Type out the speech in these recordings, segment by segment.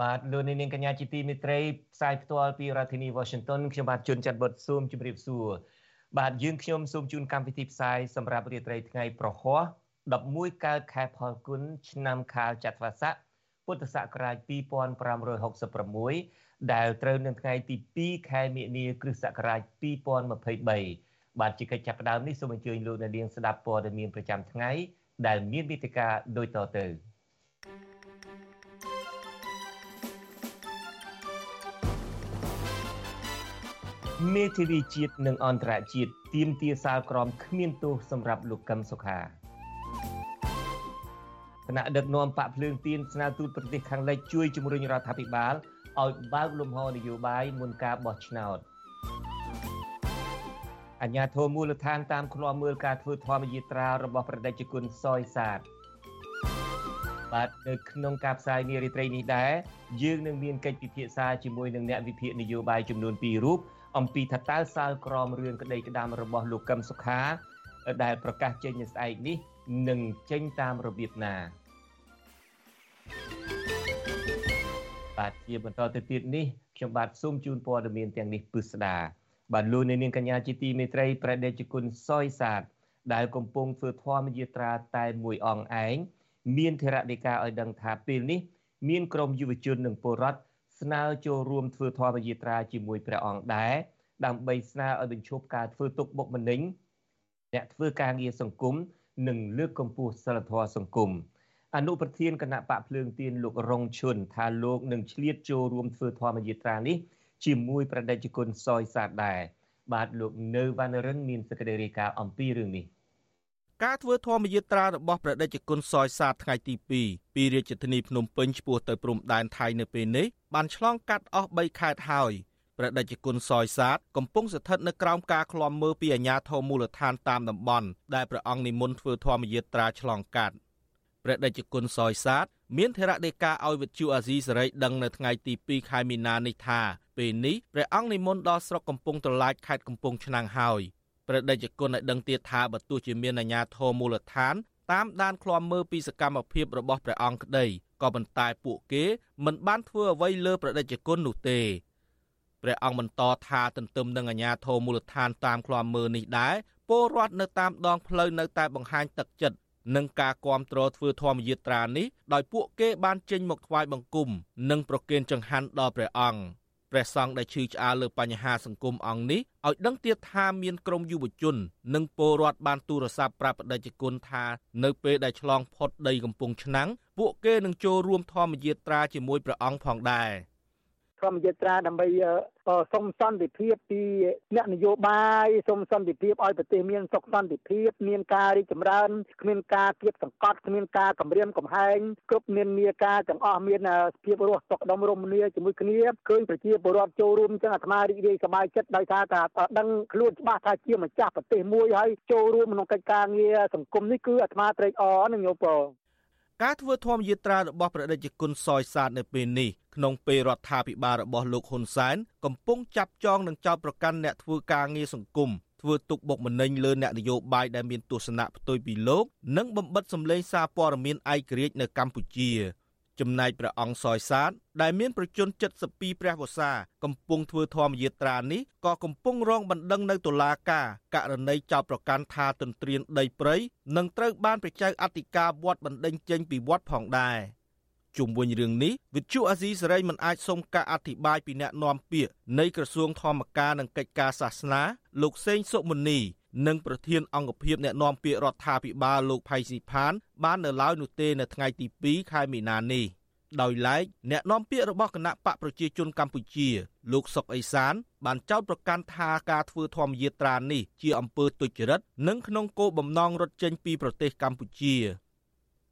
បាទលោកនាងកញ្ញាជាទីមេត្រីផ្សាយផ្ទាល់ពីរដ្ឋធានី Washington ខ្ញុំបាទជួនច័ន្ទបុតស៊ូមជម្រាបសួរបាទយើងខ្ញុំសូមជូនកម្មវិធីផ្សាយសម្រាប់រាត្រីថ្ងៃប្រហោះ11កើតខែផលគុណឆ្នាំខាលចត្វាស័កពុទ្ធសករាជ2566ដែលត្រូវនឹងថ្ងៃទី2ខែមិនិនាគ្រិស្តសករាជ2023បាទជាកិច្ចចាប់ផ្ដើមនេះសូមអញ្ជើញលោកអ្នកនាងស្ដាប់ព័ត៌មានប្រចាំថ្ងៃដែលមានវិទ្យការដូចតទៅ មេធាវីជាតិនិងអន្តរជាតិទៀមទាសាលក្រមគ្មានទោសសម្រាប់លោកកឹមសុខាគណៈដឹកនាំបកភ្លើងទៀនស្នើទូតប្រទេសខាងលិចជួយជំរុញរដ្ឋាភិបាលឲ្យបើកលំហនយោបាយមុនការបោះឆ្នោតអញ្ញាធមូលដ្ឋានតាមឃ្លាំមើលការធ្វើធម្មយាត្រារបស់ប្រដេជគុណសយសាទបាទនៅក្នុងការផ្សាយនារីត្រីនេះដែរយើងនឹងមានកិច្ចពិភាក្សាជាមួយនឹងអ្នកវិភាគនយោបាយចំនួន2រូប អំពីថាតើសាលក្រមរឿងក្តីក្តាមរបស់លោកកឹមសុខា ដែលប្រកាសចេញនៅស្អែកនេះនឹងចេញតាមរបៀបណាបាទជាបន្តទៅទៀតនេះខ្ញុំបាទសូមជូនព័ត៌មានទាំងនេះពិស្ដាបាទលោកនាងកញ្ញាជាទីមេត្រីប្រដេជគុណសយសាទដែលកំពុងធ្វើធម្មយាត្រាតែមួយអង្គឯងមានធរណីកាឲ្យដឹងថាពេលនេះ មានក្រុមយុវជននិងពលរដ្ឋ ស្នើចូលរួមធ្វើធម្មយាត្រាជាមួយព្រះអង្គដែរដើម្បីស្នើឲ្យបញ្ឈប់ការធ្វើទុកបុកម្នេញអ្នកធ្វើការងារសង្គមនិងលើកកម្ពស់សិលធម៌សង្គមអនុប្រធានគណៈបកភ្លើងទៀនលោករងឈុនថាលោកនឹងឆ្លៀតចូលរួមធ្វើធម្មយាត្រានេះជាមួយប្រដេជគុណសយសាទដែរបាទលោកនៅវណ្ណរិនមានសេចក្តីរាយការណ៍អំពីរឿងនេះ ការធ្វើធម្មយាត្រារបស់ព្រះដេចគុណសយសាទថ្ងៃទី2ពីរាជធានីភ្នំពេញឆ្ពោះទៅព្រំដែនថៃនៅពេលនេះបានឆ្លងកាត់អស់3ខេត្តហើយព្រះដេចគុណសយសាទកំពុងស្ថិតនៅក្រោមការឃ្លាំមើលពីអាជ្ញាធរមូលដ្ឋានតាមតំបន់ដែលព្រះអង្គនិមន្តធ្វើធម្មយាត្រាឆ្លងកាត់ព្រះដេចគុណសយសាទមានធរណីកាឲ្យវិទ្យុអាស៊ីសេរីដឹងនៅថ្ងៃទី2ខែមីនានេះថាពេលនេះព្រះអង្គនិមន្តដល់ស្រុកកំពង់ត្រឡាចខេត្តកំពង់ឆ្នាំងហើយ ព្រះដេចគុណឲ្យដឹងទៀតថាបើទោះជាមានអាជ្ញាធរមូលដ្ឋាន តាមដានឃ្លាំមើលពីសកម្មភាពរបស់ព្រះអង្គក្តីក៏ប៉ុន្តែពួកគេមិនបានធ្វើអ្វីលើព្រះដេចគុណនោះទេព្រះអង្គបន្តថាទន្ទឹមនឹងអាជ្ញាធរមូលដ្ឋានតាមឃ្លាំមើលនេះដែរពលរដ្ឋនៅតាមដងផ្លូវនៅតែបង្ហាញទឹកចិត្តនិងការគាំទ្រធ្វើធម្មយាត្រានេះដោយពួកគេបានចេញមកថ្វាយបង្គំនិងប្រគេនចង្ហាន់ដល់ព្រះអង្គ ព្រះសង្ឃដែលឈឺឆ្អាលលើបញ្ហាសង្គមអង្គនេះឲ្យដឹងទៀតថាមានក្រុមយុវជន និងពលរដ្ឋបានទូរស័ព្ទប្រាប់បដិជគុណថានៅពេលដែលឆ្លងផុតដីកំពង់ឆ្នាំងពួកគេនឹងចូលរួមធម្មយាត្រាជាមួយព្រះអង្គផងដែរ។ ធម្មយាត្រាដើម្បីសុំសន្តិភាពពីអ្នកនយោបាយសុំសន្តិភាពឲ្យប្រទេសមានសុខសន្តិភាពមានការរីកចម្រើនគ្មានការគៀបសង្កត់គ្មានការគម្រាមកំហែងគ្រប់មាននីការទាំងអស់មានភាពរស់សុខដុមរមនាជាមួយគ្នាឃើញប្រជាពលរដ្ឋចូលរួមចឹងអាត្មារីករាយសប្បាយចិត្តដោយសារថាដឹងខ្លួនច្បាស់ថាជាម្ចាស់ប្រទេសមួយហើយចូលរួមក្នុងកិច្ចការងារសង្គមនេះគឺអាត្មាត្រេកអរនឹងញោមបង ការធ្វើធម្មយាត្រារបស់ព្រះដេចគុណសយសាទនៅពេលនេះក្នុងពេលរដ្ឋាភិបាលរបស់លោកហ៊ុនសែនកំពុងចាប់ចងនិងចោទប្រកាន់អ្នកធ្វើការងារសង្គមធ្វើទុកបុកម្នេញលើអ្នកនយោបាយដែលមានទស្សនៈផ្ទុយពីលោក និងបំបិតសម្លេងសារព័ត៌មានឯករាជ្យនៅកម្ពុជា ចំណែកព្រះអង្គសយសាទដែលមានប្រជជន72ព្រះវស្សាកំពុងធ្វើធម្មយាត្រានេះក៏កំពុងរងបណ្ដឹងនៅតុលាការករណីចោទប្រកាន់ថាទន្ទ្រានដីព្រៃនិងត្រូវបានព្រះចៅអធិការវត្តបណ្ដេញចេញពីវត្តផងដែរជុំវិញរឿងនេះវិទ្យុអាស៊ីសេរីមិនអាចសុំការអធិប្បាយពីអ្នកនាំពាក្យនៃក្រសួងធម្មការនិងកិច្ចការសាសនាលោកសេងសុមុនី និងប្រធានអង្គភិបអ្នកនាំពាក្យរដ្ឋាភិបាលលោកផៃស៊ីផាន បាននៅឡើយនោះទេនៅថ្ងៃទី2ខែមីនានេះដោយឡែកអ្នកនាំពាក្យរបស់គណៈបកប្រជាជនកម្ពុជា លោកសុកអេសាន បានចោទប្រកាន់ថាការធ្វើធម្មយាត្រានេះជាអំពើទុច្ចរិតនិងក្នុងគោលបំណងរត់ចេញពីប្រទេសកម្ពុជា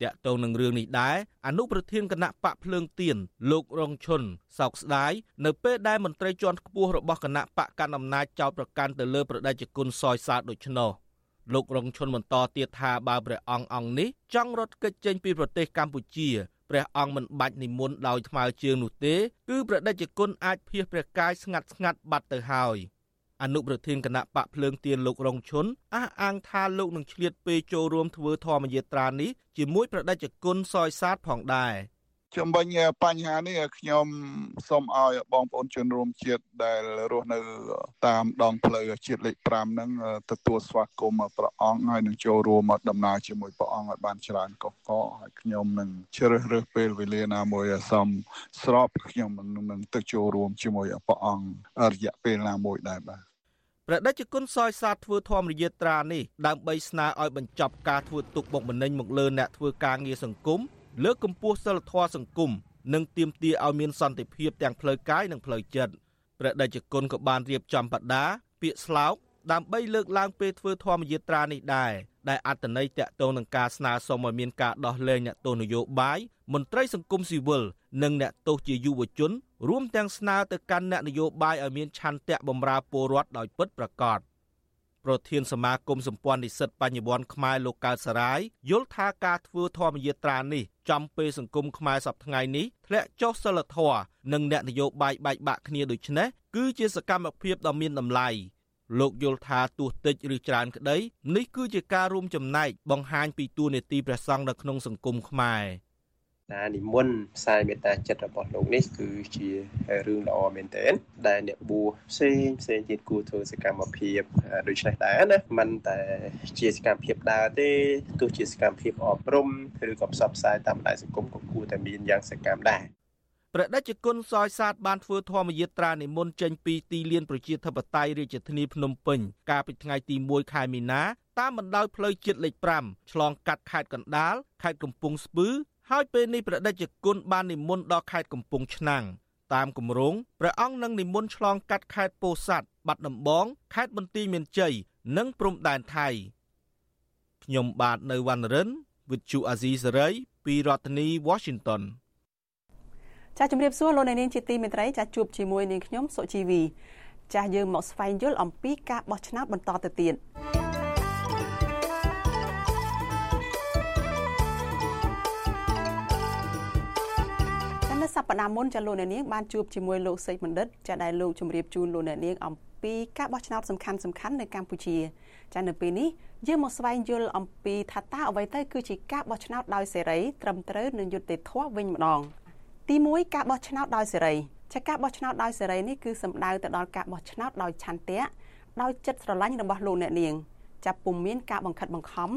តាក់ទងនឹងរឿងនេះដែរអនុប្រធានគណៈបកភ្លើងទៀនលោករងឈុនសោកស្ដាយនៅពេលដែលមន្ត្រីជាន់ខ្ពស់របស់គណៈបកកណ្ដាលអំណាចចោទប្រកាន់ទៅលើប្រដេជគុណសយសាទដូច្នោះលោករងឈុនបន្តទៀតថាបើព្រះអង្គអង្គនេះចង់រត់គេចចេញពីប្រទេសកម្ពុជាព្រះអង្គមិនបាច់និមន្តដោយថ្មើរជើងនោះទេ គឺប្រដេជគុណអាចភៀសព្រះកាយស្ងាត់ស្ងាត់បាត់ទៅហើយ អនុប្រធានគណៈបកភ្លើងទៀនលោករងឈុនអះអាងថាលោកនឹងឆ្លៀតពេលចូលរួមធ្វើធម្មយាត្រានេះជាមួយប្រដេជគុណសយសាទផងដែរជំវិញបញ្ហានេះខ្ញុំសូមឲ្យបងប្អូនជនរួមជាតិដែលរស់នៅតាមដងផ្លូវជាតិលេខ5ហ្នឹងទទួលស្វាគមន៍ព្រះអង្គហើយនឹងចូលរួមដំណើរជាមួយព្រះអង្គឲ្យបានច្រើនកកកហើយខ្ញុំនឹងជ្រើសរើសពេលវេលាណាមួយសមស្របខ្ញុំនឹងទៅចូលរួមជាមួយព្រះអង្គរយៈពេលណាមួយដែរបាទ ព្រះដេចគុណសយសាទធ្វើធម្មយាត្រានេះដើម្បីស្នើឲ្យបញ្ចប់ការធ្វើទុកបុកម្នេញមកលើអ្នកធ្វើការងារសង្គមលើកកម្ពស់សិលធម៌សង្គមនិងទាមទារឲ្យមានសន្តិភាពទាំងផ្លូវកាយនិងផ្លូវចិត្តព្រះដេចគុណក៏បានរៀបចំបដាពាក្យស្លោកដើម្បីលើកឡើងពេលធ្វើធម្មយាត្រានេះដែរដែលអត្តន័យតាក់ទងនឹងការស្នើសុំឲ្យមានការដោះលែងអ្នកទោសនយោបាយមន្ត្រីសង្គមស៊ីវិលនិងអ្នកទោសជាយុវជន រួមទាំងស្នើទៅកាន់អ្នកនយោបាយឲ្យមានឆន្ទៈបម្រើពលរដ្ឋដោយពិតប្រាកដប្រធានសមាគមសម្ព័ន្ធនិស្សិតបញ្ញវន្តខ្មែរលោកកើតសរាយយល់ថាការធ្វើធម្មយាត្រានេះចំពេលសង្គមខ្មែរសប្តាហ៍នេះធ្លាក់ចុះសិលធម៌និងអ្នកនយោបាយបែកបាក់គ្នាដូចនេះគឺជាសកម្មភាពដ៏មានតម្លៃលោកយល់ថាទោះតិចឬច្រើនក្តីនេះគឺជាការរួមចំណែកបង្ហាញពីទួនាទីព្រះសង្ឃនៅក្នុងសង្គមខ្មែរ ការនិមន្តផ្សាយមេត្តាចិត្តរបស់លោកនេះគឺជារឿងល្អមែនទែនដែលអ្នកបួសផ្សេងផ្សេងទៀតគួរធ្វើសកម្មភាពដូចនេះដែរណាមិនតែជាសកម្មភាពដើរទេទោះជាសកម្មភាពអប់រំឬក៏ផ្សព្វផ្សាយតាមបណ្ដាញសង្គមក៏គួរតែមានយ៉ាងសកម្មដែរព្រះដេចគុណសយសាទបានធ្វើធម្មយាត្រានិមន្តចេញពីទីលានប្រជាធិបតេយ្យរាជធានីភ្នំពេញកាលពីថ្ងៃទី1ខែមីនាតាមបណ្ដោយផ្លូវជាតិលេខ5ឆ្លងកាត់ខេត្តកណ្ដាលខេត្តកំពង់ស្ពឺ ហើយពេលនេះព្រះដេចគុណបាននិមន្តដល់ខេត្តកំពង់ឆ្នាំងតាមគម្រោងព្រះអង្គនឹងនិមន្តឆ្លងកាត់ខេត្តពោធិ៍សាត់បាត់ដំបងខេត្តបន្ទាយមានជ័យនិងព្រំដែនថៃខ្ញុំបាទនៅវណ្ណរិន with Chu Azizi Saray ពីរដ្ឋធានី Washington ចាជំរាបសួរលោកអ្នកនាងជាទីមេត្រីចាជួបជាមួយនាងខ្ញុំសុជីវីចាយើងមកស្វែងយល់អំពីការបោះឆ្នោតបន្តទៅទៀត ប្តាហ៍មុនចាលោកអ្នកនាងបានជួបជាមួយលោកសេចបណ្ឌិតចាដែលលោកជម្រាបជូនលោកអ្នកនាងអំពីការបោះឆ្នោតសំខាន់សំខាន់នៅកម្ពុជាចានៅពេលនេះយើងមកស្វែងយល់អំពីថាតើអ្វីទៅគឺជាការបោះឆ្នោតដោយសេរីត្រឹមត្រូវនិងយុត្តិធម៌វិញម្ដង ទី1ការបោះឆ្នោតដោយសេរីចាការបោះឆ្នោតដោយសេរីនេះគឺសំដៅទៅដល់ការបោះឆ្នោតដោយឆន្ទៈដោយចិត្តស្រឡាញ់របស់លោកអ្នកនាងចាប់ពុំមានការបង្ខិតបង្ខំ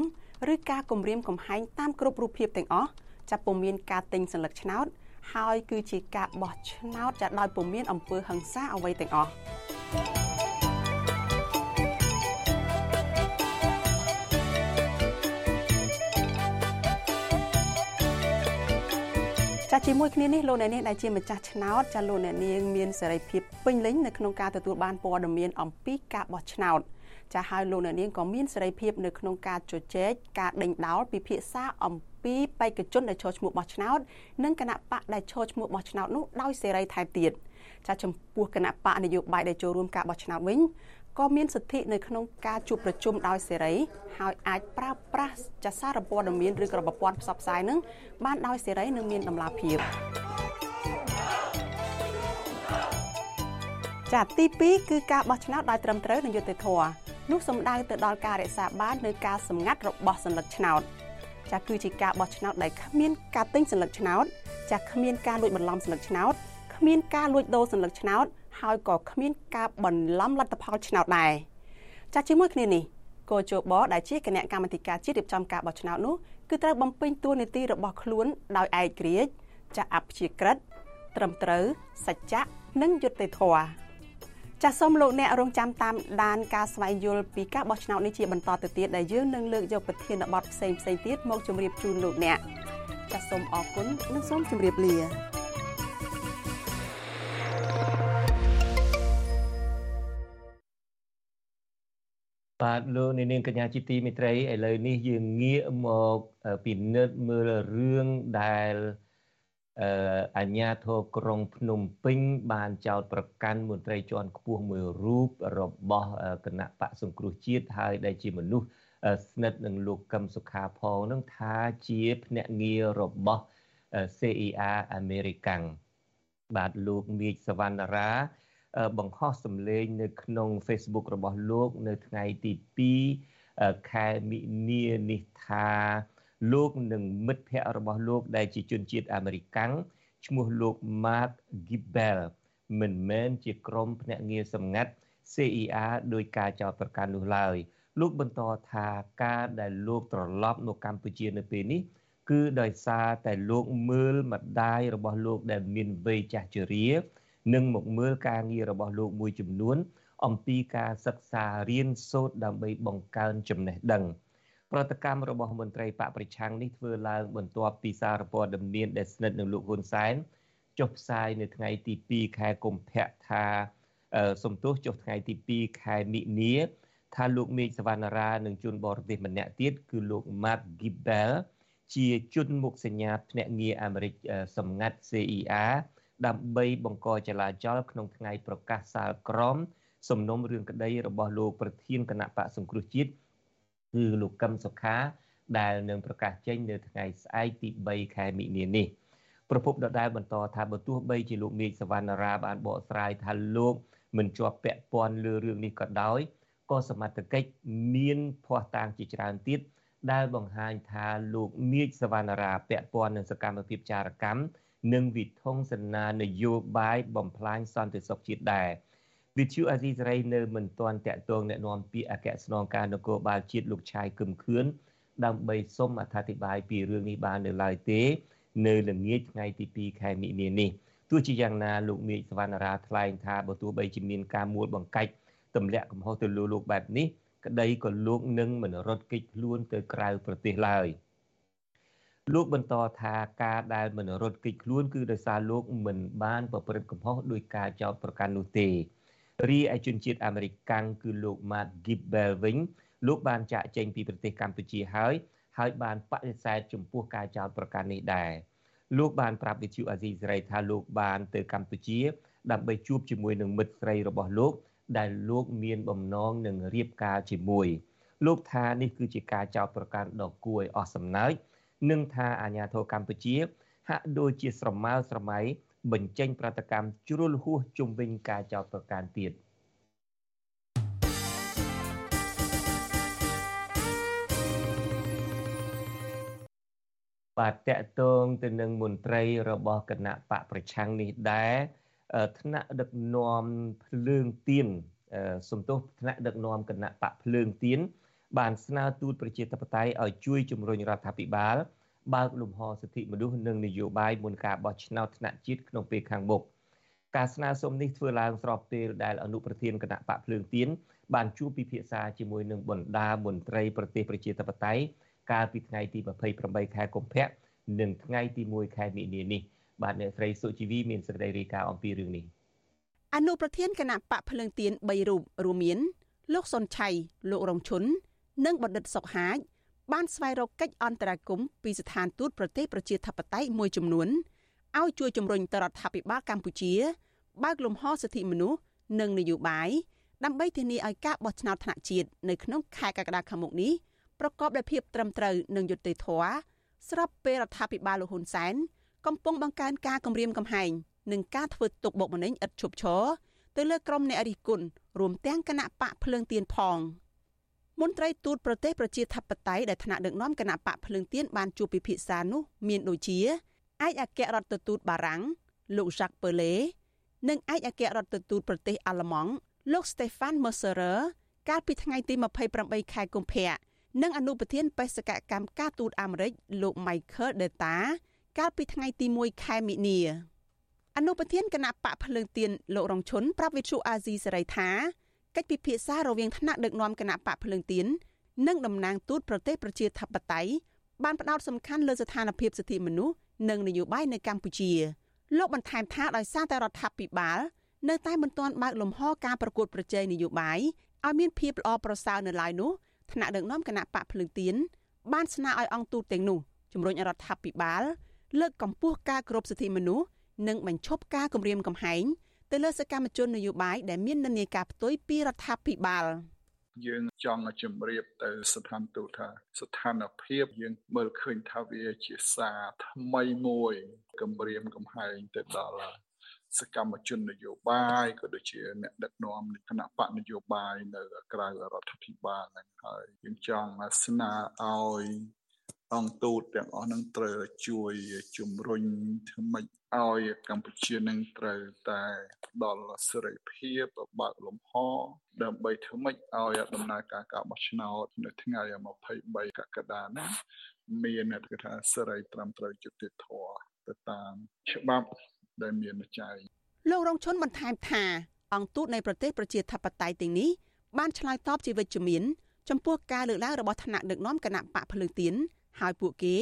ឬការគំរាមកំហែងតាមគ្រប់រូបភាពទាំងអស់ចាប់ពុំមានការទិញសញ្ញាឆ្នោត ហើយគឺជាការបោះឆ្នោតចាដោយពុំមានអំពើហិង្សាអ្វីទាំងអស់ចាជាមួយគ្នានេះលោកអ្នកនាងដែលជាម្ចាស់ឆ្នោតចាលោកអ្នកនាងមានសេរីភាពពេញលេញនៅក្នុងការទទួលបានព័ត៌មានអំពីការបោះឆ្នោតចាហើយលោកអ្នកនាងក៏មានសេរីភាពនៅក្នុងការជជែកការដេញដោលពិភាក្សាអំពី ពីបេក្ខជនដែលចូលឈ្មោះបោះឆ្នោតនិងគណៈបកដែលចូលឈ្មោះបោះឆ្នោតនោះដោយសេរីថែមទៀតចាចំពោះគណៈបកនយោបាយដែលចូលរួមការបោះឆ្នោតវិញក៏មានសិទ្ធិនៅក្នុងការជួបប្រជុំដោយសេរីហើយអាចប្រើប្រាស់ចាសារព័ត៌មានឬក៏ប្រព័ន្ធផ្សព្វផ្សាយនឹងបានដោយសេរីនិងមានតម្លាភាពចាទី2គឺការបោះឆ្នោតដោយត្រឹមត្រូវនិងយុត្តិធម៌នោះសំដៅទៅដល់ការរក្សាបាននូវការសម្ងាត់របស់សញ្ញាឆ្នោត ចាគឺជាការបោះឆ្នោតដែលគ្មានការទិញសញ្ញាឆ្នោតចាគ្មានការលួចបន្លំសញ្ញាឆ្នោតគ្មានការលួចដូរសញ្ញាឆ្នោតហើយក៏គ្មានការបន្លំលទ្ធផលឆ្នោតដែរចាជាមួយគ្នានេះកោជបដែលជាគណៈកម្មាធិការជាតិរៀបចំការបោះឆ្នោតនោះគឺត្រូវបំពេញតួនាទីរបស់ខ្លួនដោយឯករាជ្យចាអព្យាក្រឹតត្រឹមត្រូវសច្ចៈនិងយុត្តិធម៌ ចាសសូមលោកអ្នករងចាំតាមដានការស្វែងយល់ពីការបោះឆ្នោតនេះជាបន្តទៅទៀតដែលយើងនឹងលើកយកប្រធានបទផ្សេងផ្សេងទៀតមកជម្រាបជូនលោកអ្នកចាសសូមអរគុណនិងសូមជម្រាបលាបាទលោកនាងកញ្ញាជាទីមេត្រីឥឡូវនេះយើងងាកមកពិនិត្យមើលរឿងដែល អឺអាញាធរក្រុងភ្នំពេញបានចោទប្រកាន់មន្ត្រីជាន់ខ្ពស់មួយរូបរបស់គណៈបកសង្គ្រោះជាតិហើយដែលជាមនុស្សស្និទ្ធនឹងលោកកឹមសុខាផងនឹងថាជាភ្នាក់ងាររបស់ CIA អាមេរិកាំងបាទលោកមីកសវណ្ណារា បង្ហោះសម្លេងនៅក្នុង Facebook របស់លោក នៅថ្ងៃទី2ខែមិនិនានេះថា លោកនិងមិត្តភ័ក្តិរបស់លោកដែលជាជនជាតិអាមេរិកាំងឈ្មោះលោក Mark Gibbel មិនមែនជាក្រុមភ្នាក់ងារសម្ងាត់ CIA ដោយការចោទប្រកាន់នោះឡើយលោកបន្តថាការដែលលោកត្រឡប់មកកម្ពុជានៅពេលនេះ គឺដោយសារតែលោកមើលម្ដាយរបស់លោកដែលមានវ័យចាស់ជរា និងមកមើលការងាររបស់លោកមួយចំនួន អំពីការសិក្សារៀនសូត្រដើម្បីបង្កើនចំណេះដឹង ប្រតិកម្មរបស់មន្ត្រីបកប្រឆាំងនេះធ្វើឡើងបន្ទាប់ពីសារព័ត៌មានដែលស្និទ្ធនឹងលោកហ៊ុនសែនចុះផ្សាយនៅថ្ងៃទី2ខែកុម្ភៈថាសំទោសចុះថ្ងៃទី2ខែមិនិនាថាលោកមេឃសវណ្ណារានិងជនបរទេសម្នាក់ទៀតគឺលោក Matt Gibbel ជាជនមុខសញ្ញាភ្នាក់ងារអាមេរិកសម្ងាត់ CIA ដើម្បីបង្កចលាចលក្នុងថ្ងៃប្រកាសសាលក្រមសំណុំរឿងក្តីរបស់លោកប្រធានគណៈបកសង្គ្រោះជាតិ គឺលោកកឹមសុខាដែលនឹងប្រកាសចេញនៅថ្ងៃស្អែកទី3ខែមិនិនានេះប្រពន្ធដដែលបន្តថាបើទោះបីជាលោកមេឃសវណ្ណារាបានបកស្រាយថាលោកមិនជាប់ពាក់ព័ន្ធលើរឿងនេះក៏ដោយក៏សមត្ថកិច្ចមានភ័ស្តុតាងជាច្រើនទៀតដែលបង្ហាញថាលោកមេឃសវណ្ណារាពាក់ព័ន្ធនឹងសកម្មភាពចារកម្មនិងវិធុងសនានយោបាយបំផ្លាញសន្តិសុខជាតិដែរ វិទ្យុអាស៊ីសេរីនៅមិនទាន់តាក់ទងแนะនាំពាក្យអគ្គស្នងការនគរបាលជាតិលោកឆាយគឹមខឿនដើម្បីសុំអធិប្បាយពីរឿងនេះបាននៅឡើយទេ នៅល្ងាចថ្ងៃទី2ខែមិនិនានេះទោះជាយ៉ាងណាលោកមេឃសវណ្ណារាថ្លែងថាបើទោះបីជាមានការមួលបង្កាច់ទម្លាក់កំហុសទៅលើលោកបែបនេះក្តីក៏លោកនឹងមិនរត់គេចខ្លួនទៅក្រៅប្រទេសឡើយលោកបន្តថាការដែលមិនរត់គេចខ្លួនគឺដោយសារលោកមិនបានប្រព្រឹត្តកំហុសដោយការចោទប្រកាន់នោះទេ រីឯជនជាតិអាមេរិកកាំងគឺលោក Matt Gibbel វិញលោកបានចាក់ចេញពីប្រទេសកម្ពុជាហើយហើយបានបដិសេធចំពោះការចោទប្រកាន់នេះដែរលោកបានប្រាប់វិទ្យុអាស៊ីសេរីថាលោកបានទៅកម្ពុជា ដើម្បីជួបជាមួយនឹងមិត្តស្រីរបស់លោក ដែលលោកមានបំណងនឹងរៀបការជាមួយលោកថានេះគឺជាការចោទប្រកាន់ដ៏គួរឲ្យអស់សំណើចនិងថាអាញាធរកម្ពុជា ហាក់ដូចជាស្រមើស្រមៃ បញ្ចេញប្រតិកម្មជ្រុលហួសជុំវិញការចោទប្រកាន់ទៀតបាទតកតងទៅនឹងមន្ត្រីរបស់គណៈបកប្រឆាំងនេះដែរថ្នាក់ដឹកនាំភ្លើងទៀនសំទោសថ្នាក់ដឹកនាំគណៈបកភ្លើងទៀនបានស្នើទូតប្រជាធិបតេយ្យឲ្យជួយជំរុញរដ្ឋាភិបាល បើកលំហសិទ្ធិមនុស្សនិងនយោបាយមុនការបោះឆ្នោតថ្នាក់ជាតិក្នុងពេលខាងមុខការស្នើសុំនេះធ្វើឡើងស្របពេលដែលអនុប្រធានគណៈបកភ្លើងទៀនបានជួបពិភាក្សាជាមួយនឹងបណ្ដាមន្ត្រីប្រទេសប្រជាធិបតេយ្យកាលពីថ្ងៃទី28ខែកុម្ភៈនិងថ្ងៃទី1ខែមិនិនានេះបាទអ្នកស្រីសុជីវីមានសេចក្តីរាយការណ៍អំពីរឿងនេះអនុប្រធានគណៈបកភ្លើងទៀន3រូបរួមមានលោកសុនឆៃលោករងឈុននិងបណ្ឌិតសុកហាជ បានស្វែងរកកិច្ចអន្តរាគមន៍ពីស្ថានទូតប្រទេសប្រជាធិបតេយ្យមួយចំនួនឲ្យជួយជំរុញទៅរដ្ឋាភិបាលកម្ពុជា បើកលំហសិទ្ធិមនុស្សនិងនយោបាយដើម្បីធានាឲ្យការបោះឆ្នោតថ្នាក់ជាតិនៅក្នុងខែកក្កដាខាងមុខនេះប្រកបដោយភាពត្រឹមត្រូវនិងយុត្តិធម៌ស្របពេលរដ្ឋាភិបាលលោកហ៊ុនសែនកំពុងបង្កើនការគម្រាមកំហែងនិងការធ្វើទុកបុកម្នេញឥតឈប់ឈរទៅលើក្រុមអ្នករិះគន់រួមទាំងគណៈបកភ្លើងទៀនផង មន្ត្រីទូតប្រទេសប្រជាធិបតេយ្យដែលថ្នាក់ដឹកនាំគណៈបកភ្លើងទៀនបានជួបពិភាក្សានោះមានដូចជាឯកអគ្គរដ្ឋទូតបារាំងលោក Jacques Perle និងឯកអគ្គរដ្ឋទូតប្រទេសអាល្លឺម៉ង់លោក Stefan Mercerer កាលពីថ្ងៃទី28ខែកុម្ភៈនិងអនុប្រធានបេសកកម្មការទូតអាមេរិកលោក Michael Deta កាលពីថ្ងៃទី1ខែមិនិនាអនុប្រធានគណៈបកភ្លើងទៀនលោករងឈុនប្រាប់វិទ្យុអាស៊ីសេរីថា កិច្ចពិភាក្សារវាងថ្នាក់ដឹកនាំគណៈបកភ្លើងទៀននិងតំណាងទូតប្រទេសប្រជាធិបតេយ្យបានផ្ដោតសំខាន់លើស្ថានភាពសិទ្ធិមនុស្សនិងនយោបាយនៅកម្ពុជាលោកបន្ថែមថាដោយសារតែរដ្ឋាភិបាលនៅតែមិនទាន់បើកលំហការប្រកួតប្រជែងនយោបាយឲ្យមានភាពល្អប្រសើរនៅឡើយនោះថ្នាក់ដឹកនាំគណៈបកភ្លើងទៀនបានស្នើឲ្យអង្គទូតទាំងនោះជំរុញរដ្ឋាភិបាលលើកកម្ពស់ការគោរពសិទ្ធិមនុស្សនិងបញ្ឈប់ការគំរាមកំហែង ទៅលើសកម្មជននយោបាយដែលមាននិន្នាការផ្ទុយពីរដ្ឋាភិបាលយើងចង់ជម្រាបទៅស្ថានទូតថាស្ថានភាពយើងមើលឃើញថាវាជាសារថ្មីមួយគម្រាមកំហែងទៅដល់សកម្មជននយោបាយក៏ដូចជាអ្នកដឹកនាំគណៈបកនយោបាយនៅក្រៅរដ្ឋាភិបាលហ្នឹងហើយយើងចង់ស្នើឲ្យ អង្គទូតទាំងអស់នឹងត្រូវជួយជំរុញធ្វើម៉េចឲ្យកម្ពុជានឹងត្រូវតែដល់សេរីភាពបើកលំហដើម្បីធ្វើម៉េចឲ្យដំណើរការការបោះឆ្នោតនៅថ្ងៃ23កក្កដានេះមានគេថាសេរីត្រឹមត្រូវយុត្តិធម៌ទៅតាមច្បាប់ដែលមានចែងលោករងឈុនបន្ថែមថា អង្គទូតនៃប្រទេសប្រជាធិបតេយ្យទាំងនេះបានឆ្លើយតបជាវិជ្ជមានចំពោះការលើកឡើងរបស់ថ្នាក់ដឹកនាំគណៈបកភ្លើងទៀន ហើយពួកគេ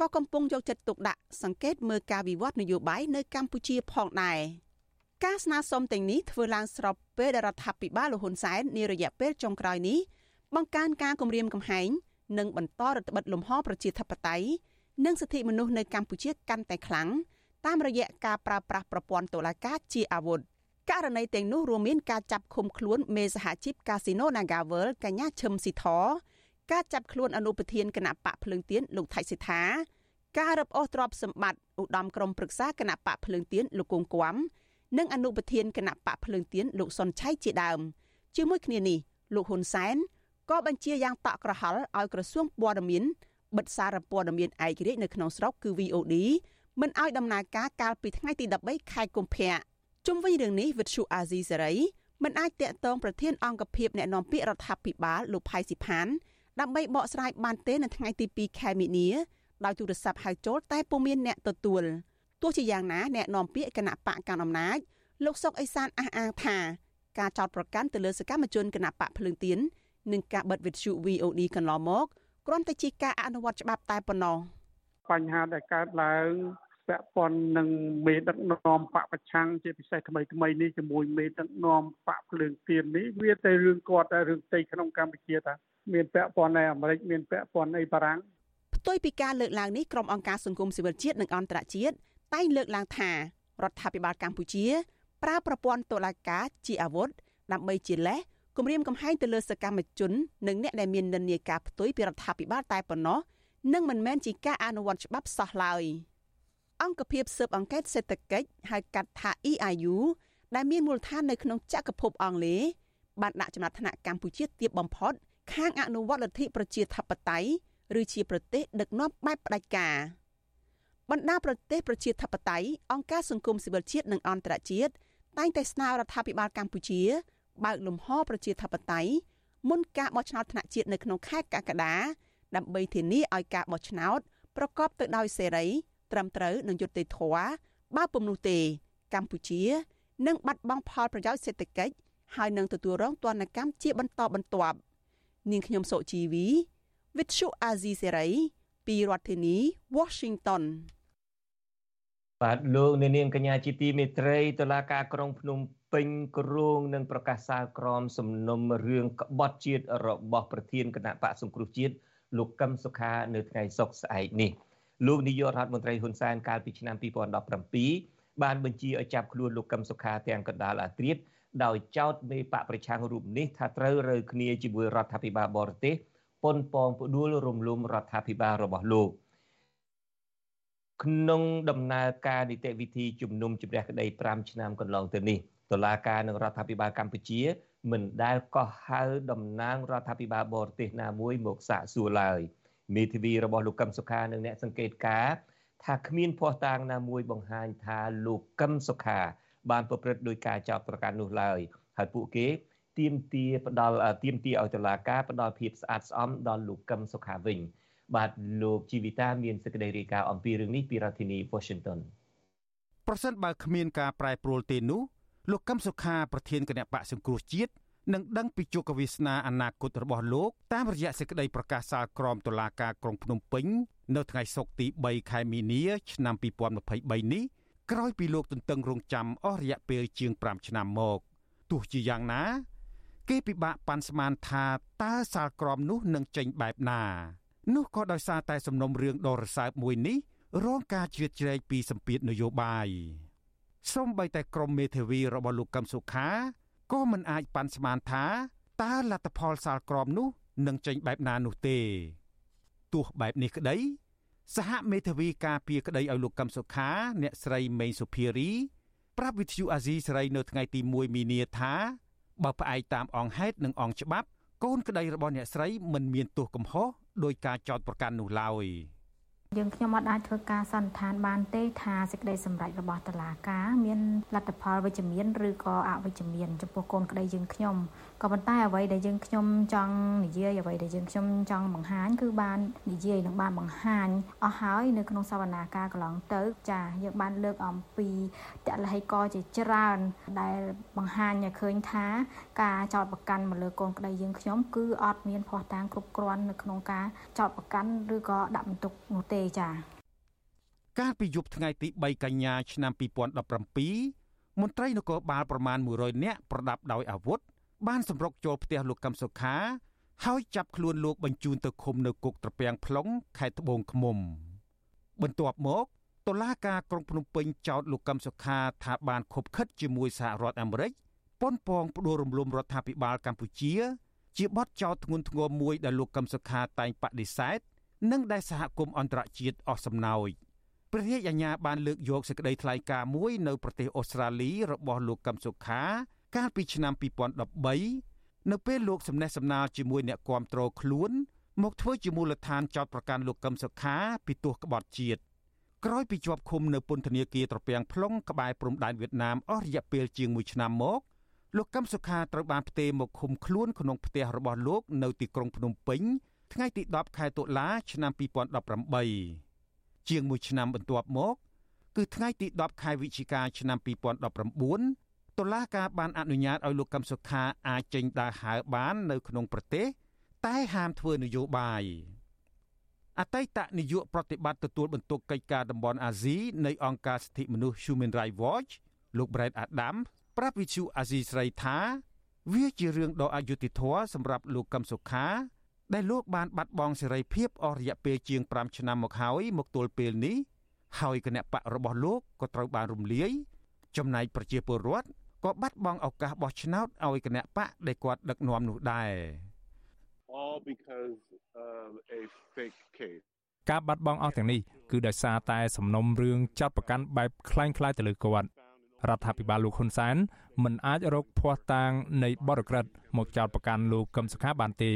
ក៏កំពុងយកចិត្តទុកដាក់សង្កេតមើលការវិវត្តនយោបាយនៅកម្ពុជាផងដែរការស្នើសុំទាំងនេះធ្វើឡើងស្របពេលដែលរដ្ឋាភិបាលលហ៊ុនសែននារយៈពេលចុងក្រោយនេះបង្កើនការគម្រាមកំហែងនិងបន្តរដ្ឋបិទលំហប្រជាធិបតេយ្យនិងសិទ្ធិមនុស្សនៅកម្ពុជាកាន់តែខ្លាំងតាមរយៈការប្រើប្រាស់ប្រព័ន្ធតុលាការជាអាវុធករណីទាំងនោះរួមមានការចាប់ឃុំខ្លួនមេសហជីពកាស៊ីណូ Nagavel កញ្ញាឈឹមស៊ីធ ការចាប់ខ្លួនអនុប្រធានគណៈបកភ្លើងទៀនលោកថៃសិដ្ឋាការរឹបអូសទ្រព្យសម្បត្តិឧត្តមក្រុមប្រឹក្សាគណៈបកភ្លើងទៀនលោកគង់គួមនិងអនុប្រធានគណៈបកភ្លើងទៀនលោកសុនឆៃជាដើមជាមួយគ្នានេះលោកហ៊ុនសែនក៏បញ្ជាយ៉ាងតក់ក្រហល់ឲ្យក្រសួងព័ត៌មានបិទសារព័ត៌មានឯករាជ្យនៅក្នុងស្រុកគឺ VOD មិនឲ្យដំណើរការកាលពីថ្ងៃទី13ខែកុម្ភៈជុំវិញរឿងនេះវិទ្យុអាស៊ីសេរីមិនអាចតាក់ទងប្រធានអង្គភិបអ្នកណែនាំពាក្យរដ្ឋាភិបាលលោកផៃស៊ីផាន ដើម្បីបកស្រាយបានទេនៅថ្ងៃទី2ខែមិនិនាដោយទូរស័ព្ទហៅចូលតែពុំមានអ្នកទទួលទោះជាយ៉ាងណាអ្នកនាំពាក្យគណៈបកកណ្ដាលអំណាចលោកសុកអេសានអះអាងថាការចោទប្រកាន់ទៅលើសកម្មជនគណៈបកភ្លើងទៀននិងការបិទវិទ្យុ VOD កន្លងមកគ្រាន់តែជាការអនុវត្តច្បាប់តែប៉ុណ្ណោះបញ្ហាដែលកើតឡើងពាក់ព័ន្ធនឹងមេដឹកនាំបកប្រឆាំងជាពិសេសថ្មីថ្មីនេះជាមួយមេដឹកនាំបកភ្លើងទៀននេះវាតែរឿងគាត់តែរឿងផ្ទៃក្នុងកម្ពុជាតា មានពាក់ព័ន្ធនៅអាមេរិកមានពាក់ព័ន្ធអីបារាំងផ្ទុយពីការលើកឡើងនេះក្រុមអង្គការសង្គមស៊ីវិលជាតិនិងអន្តរជាតិតែងលើកឡើងថារដ្ឋាភិបាលកម្ពុជា ប្រើប្រព័ន្ធតុលាការជាអាវុធដើម្បីជាលេសគម្រាមកំហែងទៅលើសកម្មជននិងអ្នកដែលមាននិន្នាការផ្ទុយពីរដ្ឋាភិបាលតែប៉ុណ្ណោះនិងមិនមែនជាការអនុវត្តច្បាប់សោះឡើយអង្គភាពស៊ើបអង្កេតសេដ្ឋកិច្ចហៅកាត់ថា EIU ដែលមានមូលដ្ឋាននៅក្នុងចក្រភពអង់គ្លេសបានដាក់ចំណាត់ថ្នាក់កម្ពុជាទាបបំផុត ខាងអនុវត្តលទ្ធិប្រជាធិបតេយ្យឬជាប្រទេសដឹកនាំបែបផ្ដាច់ការបណ្ដាប្រទេសប្រជាធិបតេយ្យអង្គការសង្គមស៊ីវិលជាតិនិងអន្តរជាតិតែងតែស្នើរដ្ឋាភិបាលកម្ពុជា បើកលំហប្រជាធិបតេយ្យមុនការបោះឆ្នោតថ្នាក់ជាតិនៅក្នុងខែកក្កដាដើម្បីធានាឲ្យការបោះឆ្នោតប្រកបទៅដោយសេរី ត្រឹមត្រូវនិងយុត្តិធម៌បើពុំនោះទេ កម្ពុជានឹងបាត់បង់ផលប្រយោជន៍សេដ្ឋកិច្ចហើយនឹងទទួលរងទណ្ឌកម្មជាបន្តបន្ទាប់ នាងខ្ញុំសុជីវី With Shu Azizi Serai ពីរដ្ឋធានី Washington បាទលោកអ្នកនាងកញ្ញាជាទីមេត្រីតុលាការក្រុងភ្នំពេញគ្រងនឹងប្រកាសសាលក្រមសំណុំរឿងក្បត់ជាតិរបស់ប្រធានគណៈបកសង្គ្រោះជាតិលោកកឹមសុខានៅថ្ងៃសុក្រស្អែកនេះលោកនាយករដ្ឋមន្ត្រីហ៊ុនសែនកាលពីឆ្នាំ2017បានបញ្ជាឲ្យចាប់ខ្លួនលោកកឹមសុខាទាំងកណ្ដាលអាត្រៀត ដោយចោទមេបកប្រឆាំងរូបនេះថាត្រូវរើគ្នាជាមួយរដ្ឋាភិបាលបរទេសប៉ុនប៉ងផ្ដួលរំលំរដ្ឋាភិបាលរបស់លោកក្នុងដំណើរការនីតិវិធីជំនុំជម្រះក្តី5ឆ្នាំកន្លងទៅនេះតុលាការនឹងរដ្ឋាភិបាលកម្ពុជា មិនដែលកោះហៅតំណាងរដ្ឋាភិបាលបរទេសណាមួយមកសាកសួរឡើយមេធាវីរបស់លោកកឹមសុខានិងអ្នកសង្កេតការថាគ្មានភ័ស្តុតាងណាមួយបង្ហាញថាលោកកឹមសុខា បានប្រព្រឹត្តដោយការចោទប្រកាន់នោះឡើយហើយពួកគេទៀមទាផ្ដាល់ទៀមទាឲ្យតុលាការផ្ដាល់ភាពស្អាតស្អំដល់លោកកឹមសុខាវិញបាទលោកជីវិតាមានសេចក្តីរាយការណ៍អំពីរឿងនេះពីរដ្ឋធានី Washington ប្រសិនបើគ្មានការប្រែប្រួលទេនោះលោកកឹមសុខាប្រធានគណៈបកសង្គ្រោះជាតិនឹងដឹងពីជោគវាសនាអនាគតរបស់លោកតាមរយៈសេចក្តីប្រកាសសាលក្រមតុលាការក្រុងភ្នំពេញ នៅថ្ងៃសុក្រទី3ខែមីនា ឆ្នាំ2023នេះ ក្រោយពីលោកទន្ទឹងរង់ចាំអស់រយៈពេលជាង5ឆ្នាំមកទោះជាយ៉ាងណា គេពិបាកប៉ាន់ស្មានថាតើសាលក្រមនោះនឹងចេញបែបណា នោះក៏ដោយសារតែសំណុំរឿងដ៏រសើបមួយនេះរងការជ្រៀតជ្រែកពីសម្ពាធនយោបាយសូម្បីតែក្រមមេធាវីរបស់លោកកឹមសុខាក៏មិនអាចប៉ាន់ស្មានថាតើលទ្ធផលសាលក្រមនោះនឹងចេញបែបណានោះទេទោះបែបនេះក្តី សហមេធាវីការពារក្តីឲ្យលោកកឹមសុខា អ្នកស្រីមេងសុភារី ប្រាប់វិទ្យុអាស៊ីសេរីនៅថ្ងៃទី1មីនាថាបើផ្អែកតាមអង្គហេតុនិងអង្គច្បាប់ កូនក្តីរបស់អ្នកស្រីមិនមានទោសកំហុសដោយការចោទប្រកាន់នោះឡើយ។ យើងខ្ញុំអត់អាចធ្វើការសន្និដ្ឋានបានទេថាសេចក្តីសម្រេចរបស់តុលាការមានលទ្ធផលវិជ្ជមានឬក៏អវិជ្ជមានចំពោះកូនក្តីយើងខ្ញុំក៏ប៉ុន្តែអ្វីដែលយើងខ្ញុំចង់និយាយអ្វីដែលយើងខ្ញុំចង់បង្ហាញគឺបាននិយាយនិងបានបង្ហាញអស់ហើយនៅក្នុងសវនាការកន្លងទៅចាយើងបានលើកអំពីតលហិកជាច្រើន ដែលបង្ហាញឲ្យឃើញថាការចោតប្រកាន់មកលើកូនក្តីយើងខ្ញុំគឺអត់មានភ័ស្តុតាងគ្រប់គ្រាន់នៅក្នុងការចោតប្រកាន់ឬក៏ដាក់បន្ទុកនោះទេចាកាលពីយប់ថ្ងៃទី3កញ្ញាឆ្នាំ2017មន្ត្រីនគរបាលប្រមាណ100នាក់ប្រដាប់ដោយអាវុធបានសម្រុកចូលផ្ទះលោកកឹមសុខា ហើយចាប់ខ្លួនលោកបញ្ជូនទៅឃុំនៅគុកត្រពាំង plong ខេត្តត្បូងឃ្មុំ បន្ទាប់មកតុលាការក្រុងភ្នំពេញចោទលោកកឹមសុខាថាបានខົບខិតជាមួយសហរដ្ឋអាមេរិកប៉ុនប៉ងផ្ដួលរំលំរដ្ឋាភិបាលកម្ពុជា ជាបទចោទធ្ងន់ធ្ងរមួយដែលលោកកឹមសុខាតែងបដិសេធ និងដែលសហគមន៍អន្តរជាតិអស់សំណោចព្រះរាជអាជ្ញាបានលើកយកសេចក្តីថ្លែងការណ៍មួយនៅប្រទេសអូស្ត្រាលីរបស់លោកកឹមសុខា កាលពីឆ្នាំ2013នៅពេលលោកសំណេះសំណាលជាមួយអ្នកគាំទ្រខ្លួន មកធ្វើជាមូលដ្ឋានចោតប្រកាន់លោកកឹមសុខាពីទោសក្បត់ជាតិក្រោយពីជាប់ឃុំនៅពន្ធនាគារត្រពាំង plong ក្បែរព្រំដែនវៀតណាមអស់រយៈពេលជាង1ឆ្នាំមកលោកកឹមសុខាត្រូវបានផ្ទេរមកឃុំខ្លួនក្នុងផ្ទះរបស់លោកនៅទីក្រុងភ្នំពេញ ថ្ងៃទី10ខែតុលាឆ្នាំ2018ជាង1ឆ្នាំបន្ទាប់មក គឺថ្ងៃទី10ខែវិច្ឆិកាឆ្នាំ2019តុលាការបានអនុញ្ញាតឲ្យលោកកឹមសុខាអាចចេញដើរហើរបាននៅក្នុងប្រទេស តែហាមធ្វើនយោបាយអតីតនាយកប្រតិបត្តិទទួលបន្ទុកកិច្ចការតំបន់អាស៊ីនៃអង្គការសិទ្ធិមនុស្ស Human Rights Watch លោក Brett Adam ប្រាប់វិទ្យុអាស៊ីស្រីថា វាជារឿងដ៏អយុត្តិធម៌សម្រាប់លោកកឹមសុខា ដែលលោកបានបាត់បង់សេរីភាពអស់រយៈពេលជាង5ឆ្នាំមកហើយមកទល់ពេលនេះហើយគណៈបករបស់លោកក៏ត្រូវបានរំលាយចំណែកប្រជាពលរដ្ឋក៏បាត់បង់ឱកាសបោះឆ្នោតឲ្យគណៈបកដែលគាត់ដឹកនាំនោះដែរ all because of a fake case ការបាត់បង់អស់ទាំងនេះគឺដោយសារតែសំណុំរឿងចាត់ប្រកាន់បែបคล้ายៗទៅលើគាត់រដ្ឋាភិបាលលោកហ៊ុនសែនមិនអាចរកភ័ស្តុតាងនៃបទក្រិតមកចោទប្រកាន់លោកកឹមសុខាបានទេ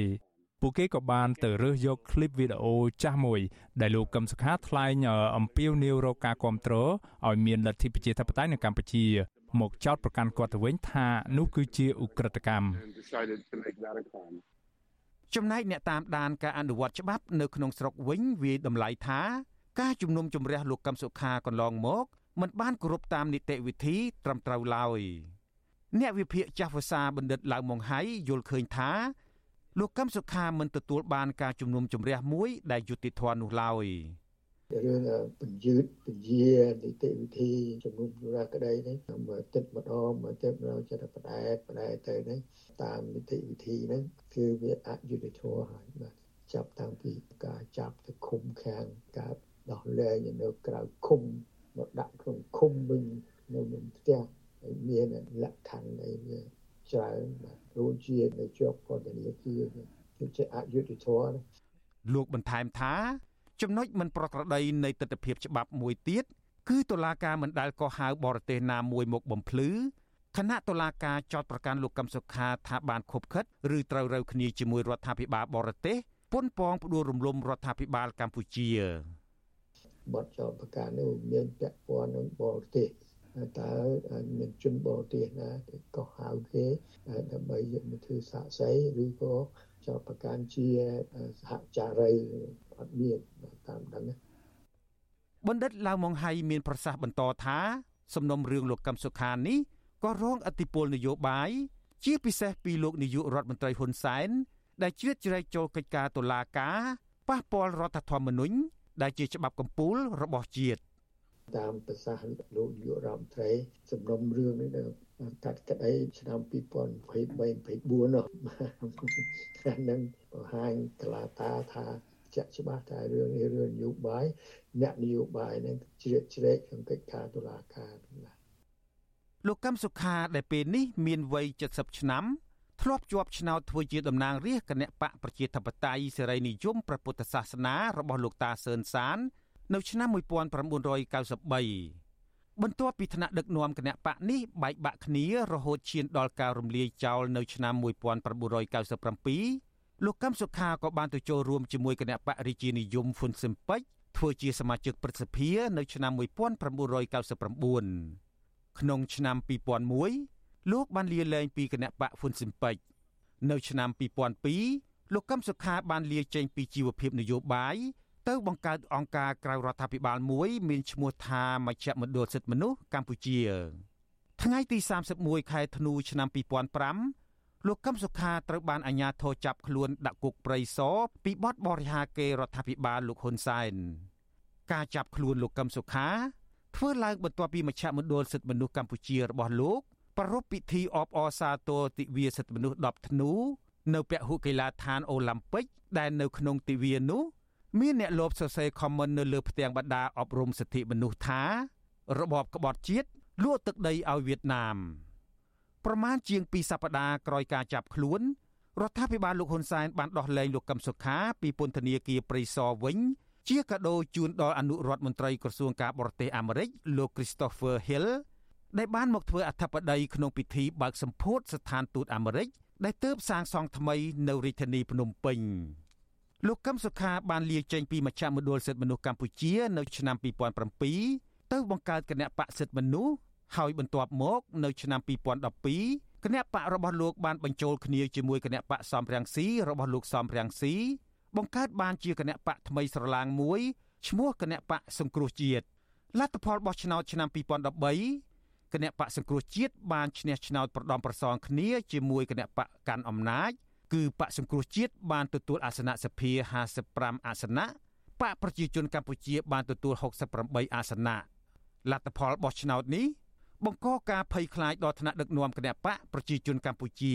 ពួកគេក៏បានទៅរើសយកឃ្លីបវីដេអូចាស់មួយ ដែលលោកកឹមសុខាថ្លែងអំពាវនាវរកការគ្រប់គ្រងឲ្យមានលទ្ធិប្រជាធិបតេយ្យនៅកម្ពុជា មកចោទប្រកាន់គាត់ទៅវិញថានោះគឺជាឧក្រិដ្ឋកម្មចំណែកអ្នកតាមដានការអនុវត្តច្បាប់នៅក្នុងស្រុកវិញវាយតម្លៃថាការជំនុំជម្រះលោកកឹមសុខាកន្លងមកមិនបានគោរពតាមនីតិវិធីត្រឹមត្រូវឡើយអ្នកវិភាគចាស់ភាសាបណ្ឌិតឡៅម៉ុងហៃយល់ឃើញថា លោកកឹមសុខាមិនទទួលបានការជំនុំជម្រះមួយដែលយុត្តិធម៌នោះឡើយរឿងបញ្យឺតពជានីតិវិធីជំនុំជម្រះក្តីនេះមើលទឹកម្ដងមើលទឹកម្ដងចិត្តបដែតបដែតទៅនេះតាមនីតិវិធីហ្នឹងគឺវាអយុត្តិធម៌ហើយបាទចាប់តាំងពីការចាប់ទៅឃុំខាងការដោះលែងនៅក្រៅឃុំមកដាក់ក្នុងឃុំវិញនៅក្នុងផ្ទះហើយមានលក្ខខណ្ឌអីវាច្រើនបាទ ដូចជានៅជាប់ពន្ធនាគារគឺជាអយុត្តិធម៌លោកបន្ថែមថា ចំណុចមិនប្រក្រតីនៃទស្សនវិជ្ជាច្បាប់មួយទៀតគឺតុលាការមិនដែលកោះហៅបរទេសណាមួយមកបំភ្លឺគណៈតុលាការចោតប្រកាន់លោកកឹមសុខាថាបានខົບខិតឬត្រូវរើគ្នាជាមួយរដ្ឋាភិបាលបរទេសប៉ុនប៉ងផ្ដួលរំលំរដ្ឋាភិបាលកម្ពុជាបទចោតប្រកាន់នោះមានពាក់ព័ន្ធនឹងបរទេស តើមានជនបរទេសណាគេកោះហៅគេដើម្បីយកមកធ្វើសាកសីឬក៏ចោតប្រកាន់ជាសហចារីអត់មានតាមដឹងបណ្ឌិតឡាវម៉ុងហៃមានប្រសាសន៍បន្តថា សំណុំរឿងលោកកឹមសុខានេះក៏រងឥទ្ធិពលនយោបាយជាពិសេសពីលោកនាយករដ្ឋមន្ត្រីហ៊ុនសែនដែលជ្រៀតជ្រែកចូលកិច្ចការតុលាការប៉ះពាល់រដ្ឋធម្មនុញ្ញដែលជាច្បាប់កម្ពុជារបស់ជាតិ តាមប្រសាសន៍លោកនាយករដ្ឋមន្ត្រីសំណុំរឿងនេះកាត់ក្តីឆ្នាំ2023 24នោះហ្នឹងបង្ហាញតឡាតាថាជាក់ច្បាស់ថារឿងនេះរឿងនយោបាយអ្នកនយោបាយនឹងជ្រៀតជ្រែកក្នុងកិច្ចការតុលាការណាលោកកឹមសុខាដែលពេលនេះមានវ័យ70ឆ្នាំធ្លាប់ជាប់ឆ្នោតធ្វើជាតំណាងរាស្ត្រគណៈបកប្រជាធិបតេយ្យសេរីនិយមព្រះពុទ្ធសាសនារបស់លោកតាសឿនសាន នៅឆ្នាំ1993បន្ទាប់ពីថ្នាក់ដឹកនាំគណៈបកនេះបែកបាក់គ្នារហូតឈានដល់ការរំលាយចោលនៅឆ្នាំ1997លោកកឹមសុខាក៏បានទៅចូលរួមជាមួយគណៈបករាជានិយមហ៊ុនស៊ិមពេចធ្វើជាសមាជិកព្រឹទ្ធសភានៅឆ្នាំ1999ក្នុងឆ្នាំ2001លោកបានលាលែងពីគណៈបកហ៊ុនស៊ិមពេចនៅឆ្នាំ2002លោកកឹមសុខាបានលាចេញពីជីវភាពនយោបាយ ទៅបង្កើតអង្គការក្រៅរដ្ឋាភិបាលមួយមានឈ្មោះថាមជ្ឈមណ្ឌលសិទ្ធិមនុស្សកម្ពុជាថ្ងៃទី31ខែធ្នូឆ្នាំ2005លោកកឹមសុខាត្រូវបានអាជ្ញាធរចាប់ខ្លួនដាក់គុកព្រៃសរពីបទបរិហាកេរដ្ឋាភិបាលលោកហ៊ុនសែនការចាប់ខ្លួនលោកកឹមសុខាធ្វើឡើងបន្ទាប់ពីមជ្ឈមណ្ឌលសិទ្ធិមនុស្សកម្ពុជារបស់លោកប្រារព្ធពិធីអបអរសាទរទិវាសិទ្ធិមនុស្ស10ធ្នូនៅពហុកីឡដ្ឋានអូឡ িম্প ិកដែលនៅក្នុងទិវានោះ មានអ្នកលបសរសេរខមមិននៅលើផ្ទាំងបដាអប់រំសិទ្ធិមនុស្សថា របបក្បត់ជាតិលួចទឹកដីឲ្យវៀតណាមប្រមាណជាង2សប្តាហ៍ក្រោយការចាប់ខ្លួនរដ្ឋាភិបាលលោកហ៊ុនសែនបានដោះលែងលោកកឹមសុខាពីពន្ធនាគារព្រៃសរវិញ ជាកាដូជូនដល់អនុរដ្ឋមន្ត្រីក្រសួងការបរទេសអាមេរិកលោក Christopher Hill ដែលបានមកធ្វើអធិបតីក្នុងពិធីបើកសម្ពោធស្ថានទូតអាមេរិកដែលទើបសាងសង់ថ្មីនៅរាជធានីភ្នំពេញ លោកកឹមសុខាបានលាចេញពីមជ្ឈមណ្ឌលសិទ្ធិមនុស្សកម្ពុជា នៅឆ្នាំ2007ទៅបង្កើតគណៈបកសិទ្ធិមនុស្សហើយបន្ទាប់មកនៅឆ្នាំ2012គណៈបករបស់លោកបានបញ្ចូលគ្នាជាមួយគណៈបកសំរងស៊ីរបស់លោកសំរងស៊ីបង្កើតបានជាគណៈបកថ្មីស្រឡាងមួយឈ្មោះគណៈបកសង្គ្រោះជាតិលទ្ធផលបោះឆ្នោតឆ្នាំ2013គណៈបកសង្គ្រោះជាតិបានឈ្នះឆ្នោតប្រដំប្រសងគ្នាជាមួយគណៈបកកាន់អំណាច គឺបកសង្គ្រោះជាតិបានទទួលអាសនៈសភា55អាសនៈបកប្រជាជនកម្ពុជាបានទទួល68អាសនៈលទ្ធផលបោះឆ្នោតនេះបង្កការភ័យខ្លាចដល់ថ្នាក់ដឹកនាំគណៈបកប្រជាជនកម្ពុជា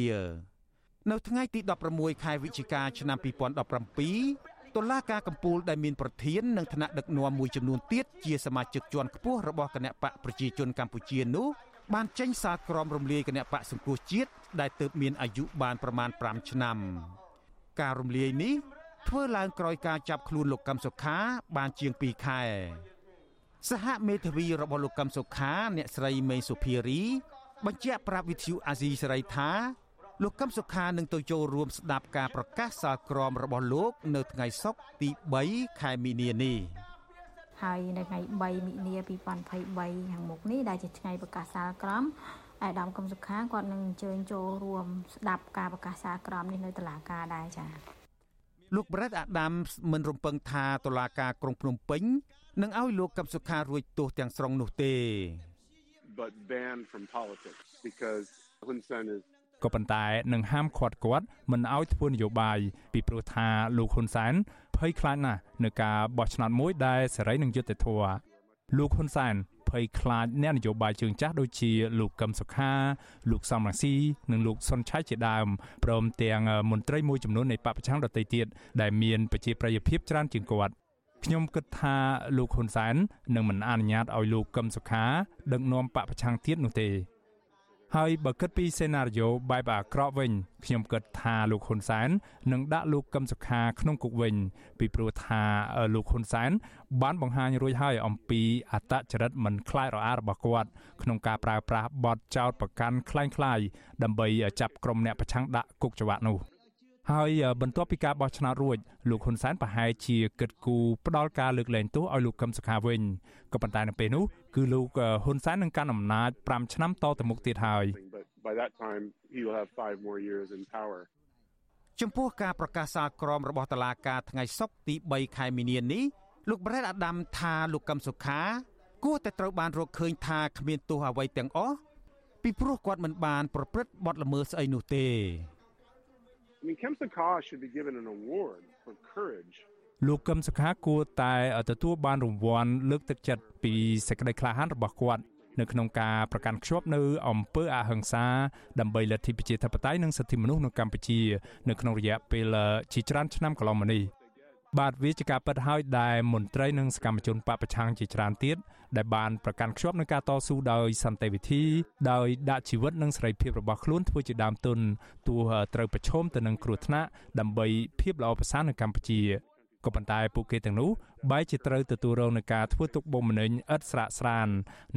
នៅថ្ងៃទី16ខែវិច្ឆិកាឆ្នាំ2017តុលាការកំពូលដែលមានប្រធាននិងថ្នាក់ដឹកនាំមួយចំនួនទៀតជាសមាជិកជាន់ខ្ពស់របស់គណៈបកប្រជាជនកម្ពុជានោះ បានចេញសារក្រមរំលាយគណៈបកសង្គ្រោះជាតិដែលទើបមានអាយុបានប្រមាណ5ឆ្នាំ ការរំលាយនេះធ្វើឡើងក្រោយការចាប់ខ្លួនលោកកឹមសុខា បានជាង2ខែសហមេធាវីរបស់លោកកឹមសុខា អ្នកស្រីមេសុភារី បញ្ជាក់ប្រាប់វិទ្យុអាស៊ីសេរីថាលោកកឹមសុខានឹងទៅចូលរួមស្ដាប់ការប្រកាសសាលក្រមរបស់លោក នៅថ្ងៃសុក្រទី3ខែមីនានេះ ហើយនៅថ្ងៃ3មិនិនា2023ខាងមុខនេះដែលជាថ្ងៃប្រកាសសាលក្រមអាយដាមកឹមសុខាគាត់នឹងអញ្ជើញចូលរួមស្ដាប់ការប្រកាសសាលក្រមនេះនៅតុលាការដែរចា៎លោក Brett Adams មិនរំពឹងថាតុលាការក្រុងភ្នំពេញនឹងឲ្យលោកកឹមសុខារួចទោសទាំងស្រុងនោះទេ but banned from politics because Hun Sen is ក៏ប៉ុន្តែនឹងហាមឃាត់គាត់មិនឲ្យធ្វើនយោបាយពីព្រោះថាលោកហ៊ុនសែន ភ័យខ្លាចណាស់នឹងការបោះឆ្នោតមួយដែលសេរីនឹងយុត្តិធម៌លោកហ៊ុនសែនភ័យខ្លាចអ្នកនយោបាយជើងចាស់ដូចជាលោកកឹមសុខា លោកសំរងស៊ីនិងលោកសុនឆៃជាដើមព្រមទាំងមន្ត្រីមួយចំនួននៃបពប្រឆាំងដទៃទៀតដែលមានប្រជាប្រិយភាពច្រើនជាងគាត់ខ្ញុំគិតថាលោកហ៊ុនសែននឹងមិនអនុញ្ញាតឲ្យលោកកឹមសុខាដឹកនាំបពប្រឆាំងទៀតនោះទេ ហើយបើគិតពីសេណារីយ៉ូបែបអាក្រក់វិញខ្ញុំគិតថាលោកហ៊ុនសែននឹងដាក់លោកកឹមសុខាក្នុងគុកវិញ ពីព្រោះថាលោកហ៊ុនសែនបានបង្ហាញរួចហើយអំពីអត្តចរិតមិនខ្លាចរអារបស់គាត់ក្នុងការប្រើប្រាស់បទចោទប្រកាន់คล้ายៗដើម្បីចាប់ក្រុមអ្នកប្រឆាំងដាក់គុកច្បាប់នោះ ហើយបន្ទាប់ពីការបោះឆ្នោតរួចលោកហ៊ុនសែនប្រហែលជាគិតគូរផ្ដាល់ការលើកលែងទោសឲ្យលោកកឹមសុខាវិញក៏ប៉ុន្តែនៅពេលនោះគឺលោកហ៊ុនសែននឹងកាន់អំណាច5ឆ្នាំតទៅមុខទៀតហើយ by that time he will have 5 more years in power ចំពោះការប្រកាសសាលក្រមរបស់តុលាការថ្ងៃសុក្រទី3ខែមីនានេះលោកប្រេតអាដាមថាលោកកឹមសុខា គួរតែត្រូវបានរកឃើញថាគ្មានទោសអ្វីទាំងអស់ពីព្រោះគាត់មិនបាន ប្រព្រឹត្តបទល្មើសស្អីនោះទេ I mean, Kem Sokha should be given an award for courage. លោកកឹមសុខាគួរតែទទួលបានរង្វាន់លើកទឹកចិត្តពីសេចក្តីក្លាហានរបស់គាត់នៅក្នុងការប្រកាន់ខ្ជាប់នៅអំពើអហិង្សាដើម្បីលទ្ធិប្រជាធិបតេយ្យនិងសិទ្ធិមនុស្សនៅកម្ពុជា នៅក្នុងរយៈពេលជាច្រើនឆ្នាំកន្លងមកនេះ បាទវាជាការពិតហើយដែលមន្ត្រីនិងសកម្មជនបពប្រឆាំងជាច្រើនទៀតដែលបានប្រកាន់ខ្ជាប់នឹងការតស៊ូដោយសន្តិវិធីដោយដាក់ជីវិតនិងសេរីភាពរបស់ខ្លួនធ្វើជាដើមទុនទោះត្រូវប្រឈមទៅនឹងគ្រោះថ្នាក់ដើម្បីភាពល្អប្រសើរនៅកម្ពុជាក៏ប៉ុន្តែពួកគេទាំងនោះបែរជាត្រូវទទួលរងនឹងការធ្វើទុកបុកម្នេញឥតស្រាកស្រាន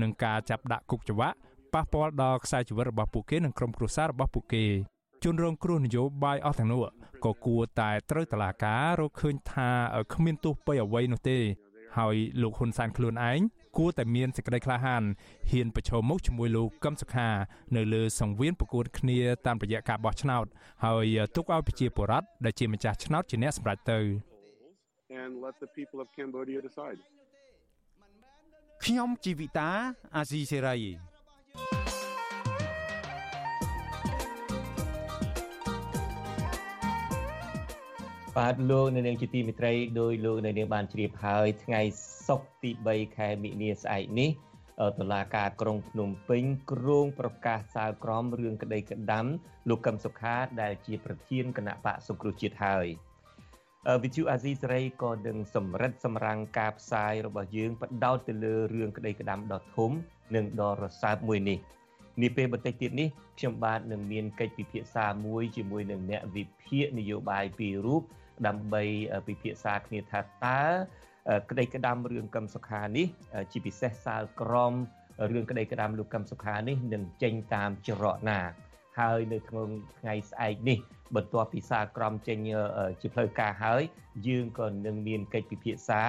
និងការចាប់ដាក់គុកច្បាប់ប៉ះពាល់ដល់ខ្សែជីវិតរបស់ពួកគេនិងក្រុមគ្រួសាររបស់ពួកគេ ជនរងគ្រោះនយោបាយអស់ទាំងនោះក៏គួរតែត្រូវតឡាការរកឃើញថាគ្មានទោសពៃអ្វីនោះទេ ហើយលោកហ៊ុនសែនខ្លួនឯងគួរតែមានសេចក្តីក្លាហានហ៊ានប្រឈមមុខជាមួយលោកកឹមសុខា នៅលើសង្វៀនប្រកួតគ្នាតាមរយៈការបោះឆ្នោត ហើយទុកឲ្យប្រជាពលរដ្ឋដែលជាម្ចាស់ឆ្នោតជាអ្នកសម្រេចទៅ and let the people of Cambodia decide ខ្ញុំជីវិតាអាស៊ីសេរី បាទលោកនៅនាងជាទីមេត្រីដោយលោកនៅនាងបានជ្រាបហើយថ្ងៃសុក្រទី3ខែមិនិនាស្អែកនេះតុលាការក្រុងភ្នំពេញគ្រងប្រកាសសាលក្រមរឿងក្តីក្តាំលោកកឹមសុខាដែលជាប្រធានគណៈបកសង្គ្រោះជាតិហើយវិទ្យុអាស៊ីសេរីក៏នឹងសម្រិតសម្រាំងការផ្សាយរបស់យើងបដោតទៅលើរឿងក្តីក្តាំដ៏ធំនិងដ៏រសើបមួយនេះនាពេលបន្តិចទៀតនេះខ្ញុំបាទនឹងមានកិច្ចពិភាក្សាមួយជាមួយនឹងអ្នកវិភាគនយោបាយពីររូប ដើម្បីពិភាក្សាគ្នាថាតើក្តីក្តាំរឿងកឹមសុខានេះ ជាពិសេសសាលក្រមរឿងក្តីក្តាំលោកកឹមសុខានេះនឹងចេញតាមច្រកណា ហើយនៅក្នុងថ្ងៃស្អែកនេះបន្ទាប់ពីសាលក្រមចេញជាផ្លូវការហើយ យើងក៏នឹងមានកិច្ចពិភាក្សា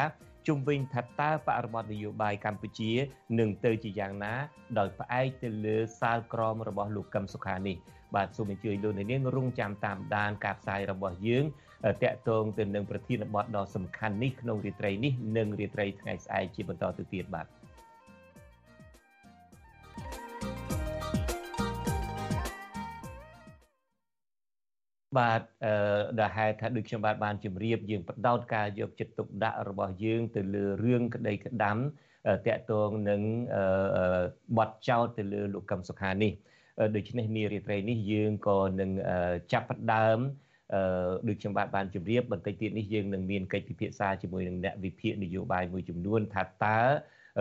ជុំវិញថាតើបរិបទនយោបាយកម្ពុជានឹងទៅជាយ៉ាងណា ដោយផ្អែកទៅលើសាលក្រមរបស់លោកកឹមសុខានេះបាទសូមអញ្ជើញលោកអ្នកនាងរងចាំតាមដានការផ្សាយរបស់យើង តាក់ទងទៅនឹងប្រធានបទដ៏សំខាន់នេះក្នុងរាត្រីនេះនិងរាត្រីថ្ងៃស្អែកជាបន្តទៅទៀតបាទបាទអឺដែលហេតុថាដូចខ្ញុំបាទបានជម្រាបយើងបដោតការយកចិត្តទុកដាក់របស់យើងទៅលើរឿងក្តីក្តាំតាក់ទងនឹងបទចោទទៅលើលោកកឹមសុខានេះដូច្នេះនារាត្រីនេះយើងក៏នឹងចាប់ផ្ដើមអឺ ដូចខ្ញុំបាទបានជម្រាបបន្តិចទៀតនេះយើងនឹងមានកិច្ចពិភាក្សាជាមួយនឹងអ្នកវិភាគនយោបាយមួយចំនួនថាតើ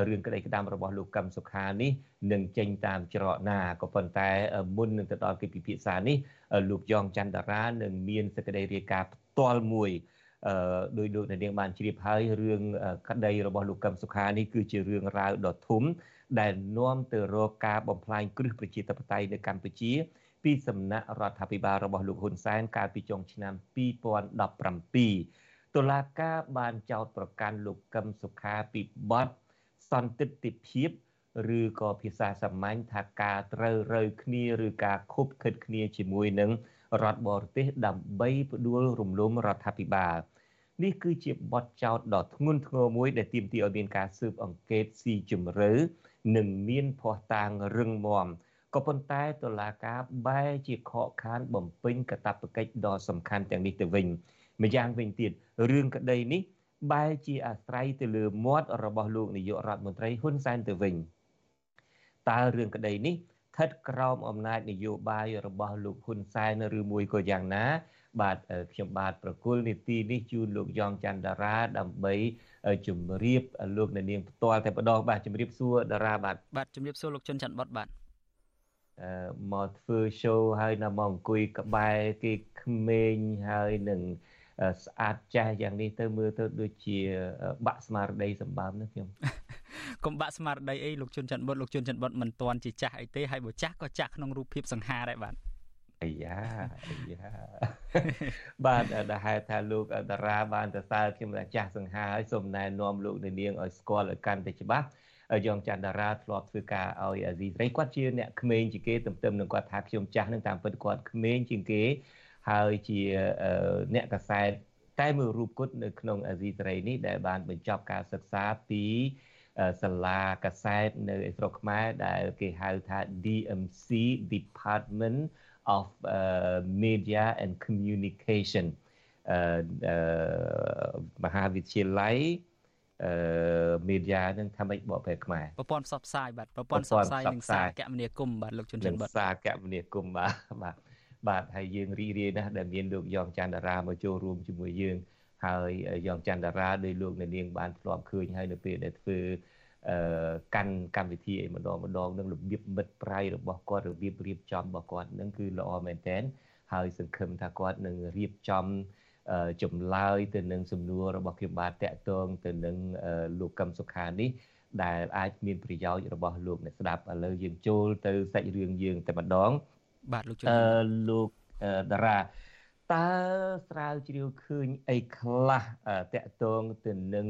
រឿងក្តីក្តាំរបស់លោកកឹមសុខានេះនឹងចេញតាមច្រកណាក៏ប៉ុន្តែមុននឹងទៅដល់កិច្ចពិភាក្សានេះលោកយ៉ងច័ន្ទរានឹងមានសេចក្តីរាយការណ៍ផ្ទាល់មួយអឺដោយលោកនាងបានជ្រាបហើយរឿងក្តីរបស់លោកកឹមសុខានេះគឺជារឿងរ៉ាវដ៏ធំដែលនាំទៅរកការបំផ្លាញគ្រឹះប្រជាធិបតេយ្យនៅកម្ពុជា ពីសំណាក់រដ្ឋាភិបាលរបស់លោកហ៊ុនសែនកាលពីចុងឆ្នាំ2017តុលាការបានចោទប្រកាន់លោកកឹមសុខាពីបទសន្តិទ្ធិភាពឬក៏ភាសាសាមញ្ញថាការត្រូវរើគ្នាឬការខុបខិតគ្នាជាមួយនឹងរដ្ឋបរទេសដើម្បីផ្ដួលរំលំរដ្ឋាភិបាលនេះគឺជាបទចោទដ៏ធ្ងន់ធ្ងរមួយដែលទាមទារឲ្យមានការស៊ើបអង្កេតស៊ីជម្រៅនិងមានភ័ស្តុតាងរឹងមាំ ក៏ប៉ុន្តែតុលាការបែរជាខកខានបំពេញកាតព្វកិច្ចដ៏សំខាន់ទាំងនេះទៅវិញម្យ៉ាងវិញទៀតរឿងក្តីនេះបែរជាអាស្រ័យទៅលើមាត់របស់លោកនាយករដ្ឋមន្ត្រីហ៊ុនសែនទៅវិញតើរឿងក្តីនេះស្ថិតក្រោមអំណាចនយោបាយរបស់លោកហ៊ុនសែនឬមួយក៏យ៉ាងណា បាទខ្ញុំបាទប្រគល់នីតិនេះជូនលោកយ៉ងច័ន្ទតារាដើម្បីជម្រាបលោកអ្នកនាងផ្ទាល់តែម្ដងបាទជម្រាបសួរតារាបាទបាទជម្រាបសួរលោកជុនច័ន្ទបតបាទអឺ មកធ្វើ show ហើយនៅមកអង្គុយក្បែរគេក្មេងហើយនឹងស្អាតចាស់យ៉ាងនេះទៅមើលទៅដូចជាបាក់ស្មារតីសម្បើមណាខ្ញុំកុំបាក់ស្មារតីអីលោកជុនច័ន្ទបុតលោកជុនច័ន្ទបុតមិនទាន់ជាចាស់អីទេហើយបើចាស់ក៏ចាស់ក្នុងរូបភាពសង្ហាដែរបាទអាយ៉ាអាយ៉ាបាទដែលហេតុថាលោកតារាបានទៅសើខ្ញុំថាចាស់សង្ហាហើយសូមណែនាំលោកនាងឲ្យស្គាល់ឲ្យកាន់តែច្បាស់ យ៉ងច័ន្ទតារាធ្លាប់ធ្វើការឲ្យអាស៊ីសេរីគាត់ជាអ្នកក្មេងជាងគេទន្ទឹមនឹងគាត់ថាខ្ញុំចាស់នឹងតាមពិតគាត់ក្មេងជាងគេហើយជាអ្នកកសែតតែមួយរូបគត់នៅក្នុងអាស៊ីសេរីនេះដែលបានបញ្ចប់ការសិក្សាពីសាលាកសែតនៅស្រុកខ្មែរដែលគេហៅថា DMC Department of uh, Media and Communication អឺមហាវិទ្យាល័យ អឺមេឌៀនឹងថាម៉េចបកប្រែខ្មែរប្រព័ន្ធផ្សព្វផ្សាយបាទប្រព័ន្ធផ្សព្វផ្សាយនិងសារគមនាគមន៍បាទលោកជនជាតិបាទសារគមនាគមន៍បាទបាទបាទហើយយើងរីករាយណាស់ដែលមានលោកយ៉ងច័ន្ទរាមកចូលរួមជាមួយយើងហើយយ៉ងច័ន្ទរាដោយលោកអ្នកនាងបានធ្លាប់ឃើញហើយនៅពេលដែលធ្វើអឺកាន់កម្មវិធីអីម្ដងម្ដងនឹងរបៀបមិត្តប្រៃរបស់គាត់របៀបរៀបចំរបស់គាត់នឹងគឺល្អមែនតើហើយសង្ឃឹមថាគាត់នឹងរៀបចំ ចម្លើយទៅនឹងសំណួររបស់ខ្ញុំបាទតកតងទៅនឹងលោកកឹមសុខានេះដែលអាចមានប្រយោជន៍របស់លោកអ្នកស្ដាប់ឥឡូវយើងចូលទៅសាច់រឿងយើងតែម្ដងបាទលោកជួយអឺលោកតារាតើស្រាវជ្រាវឃើញអីខ្លះតកតងទៅនឹង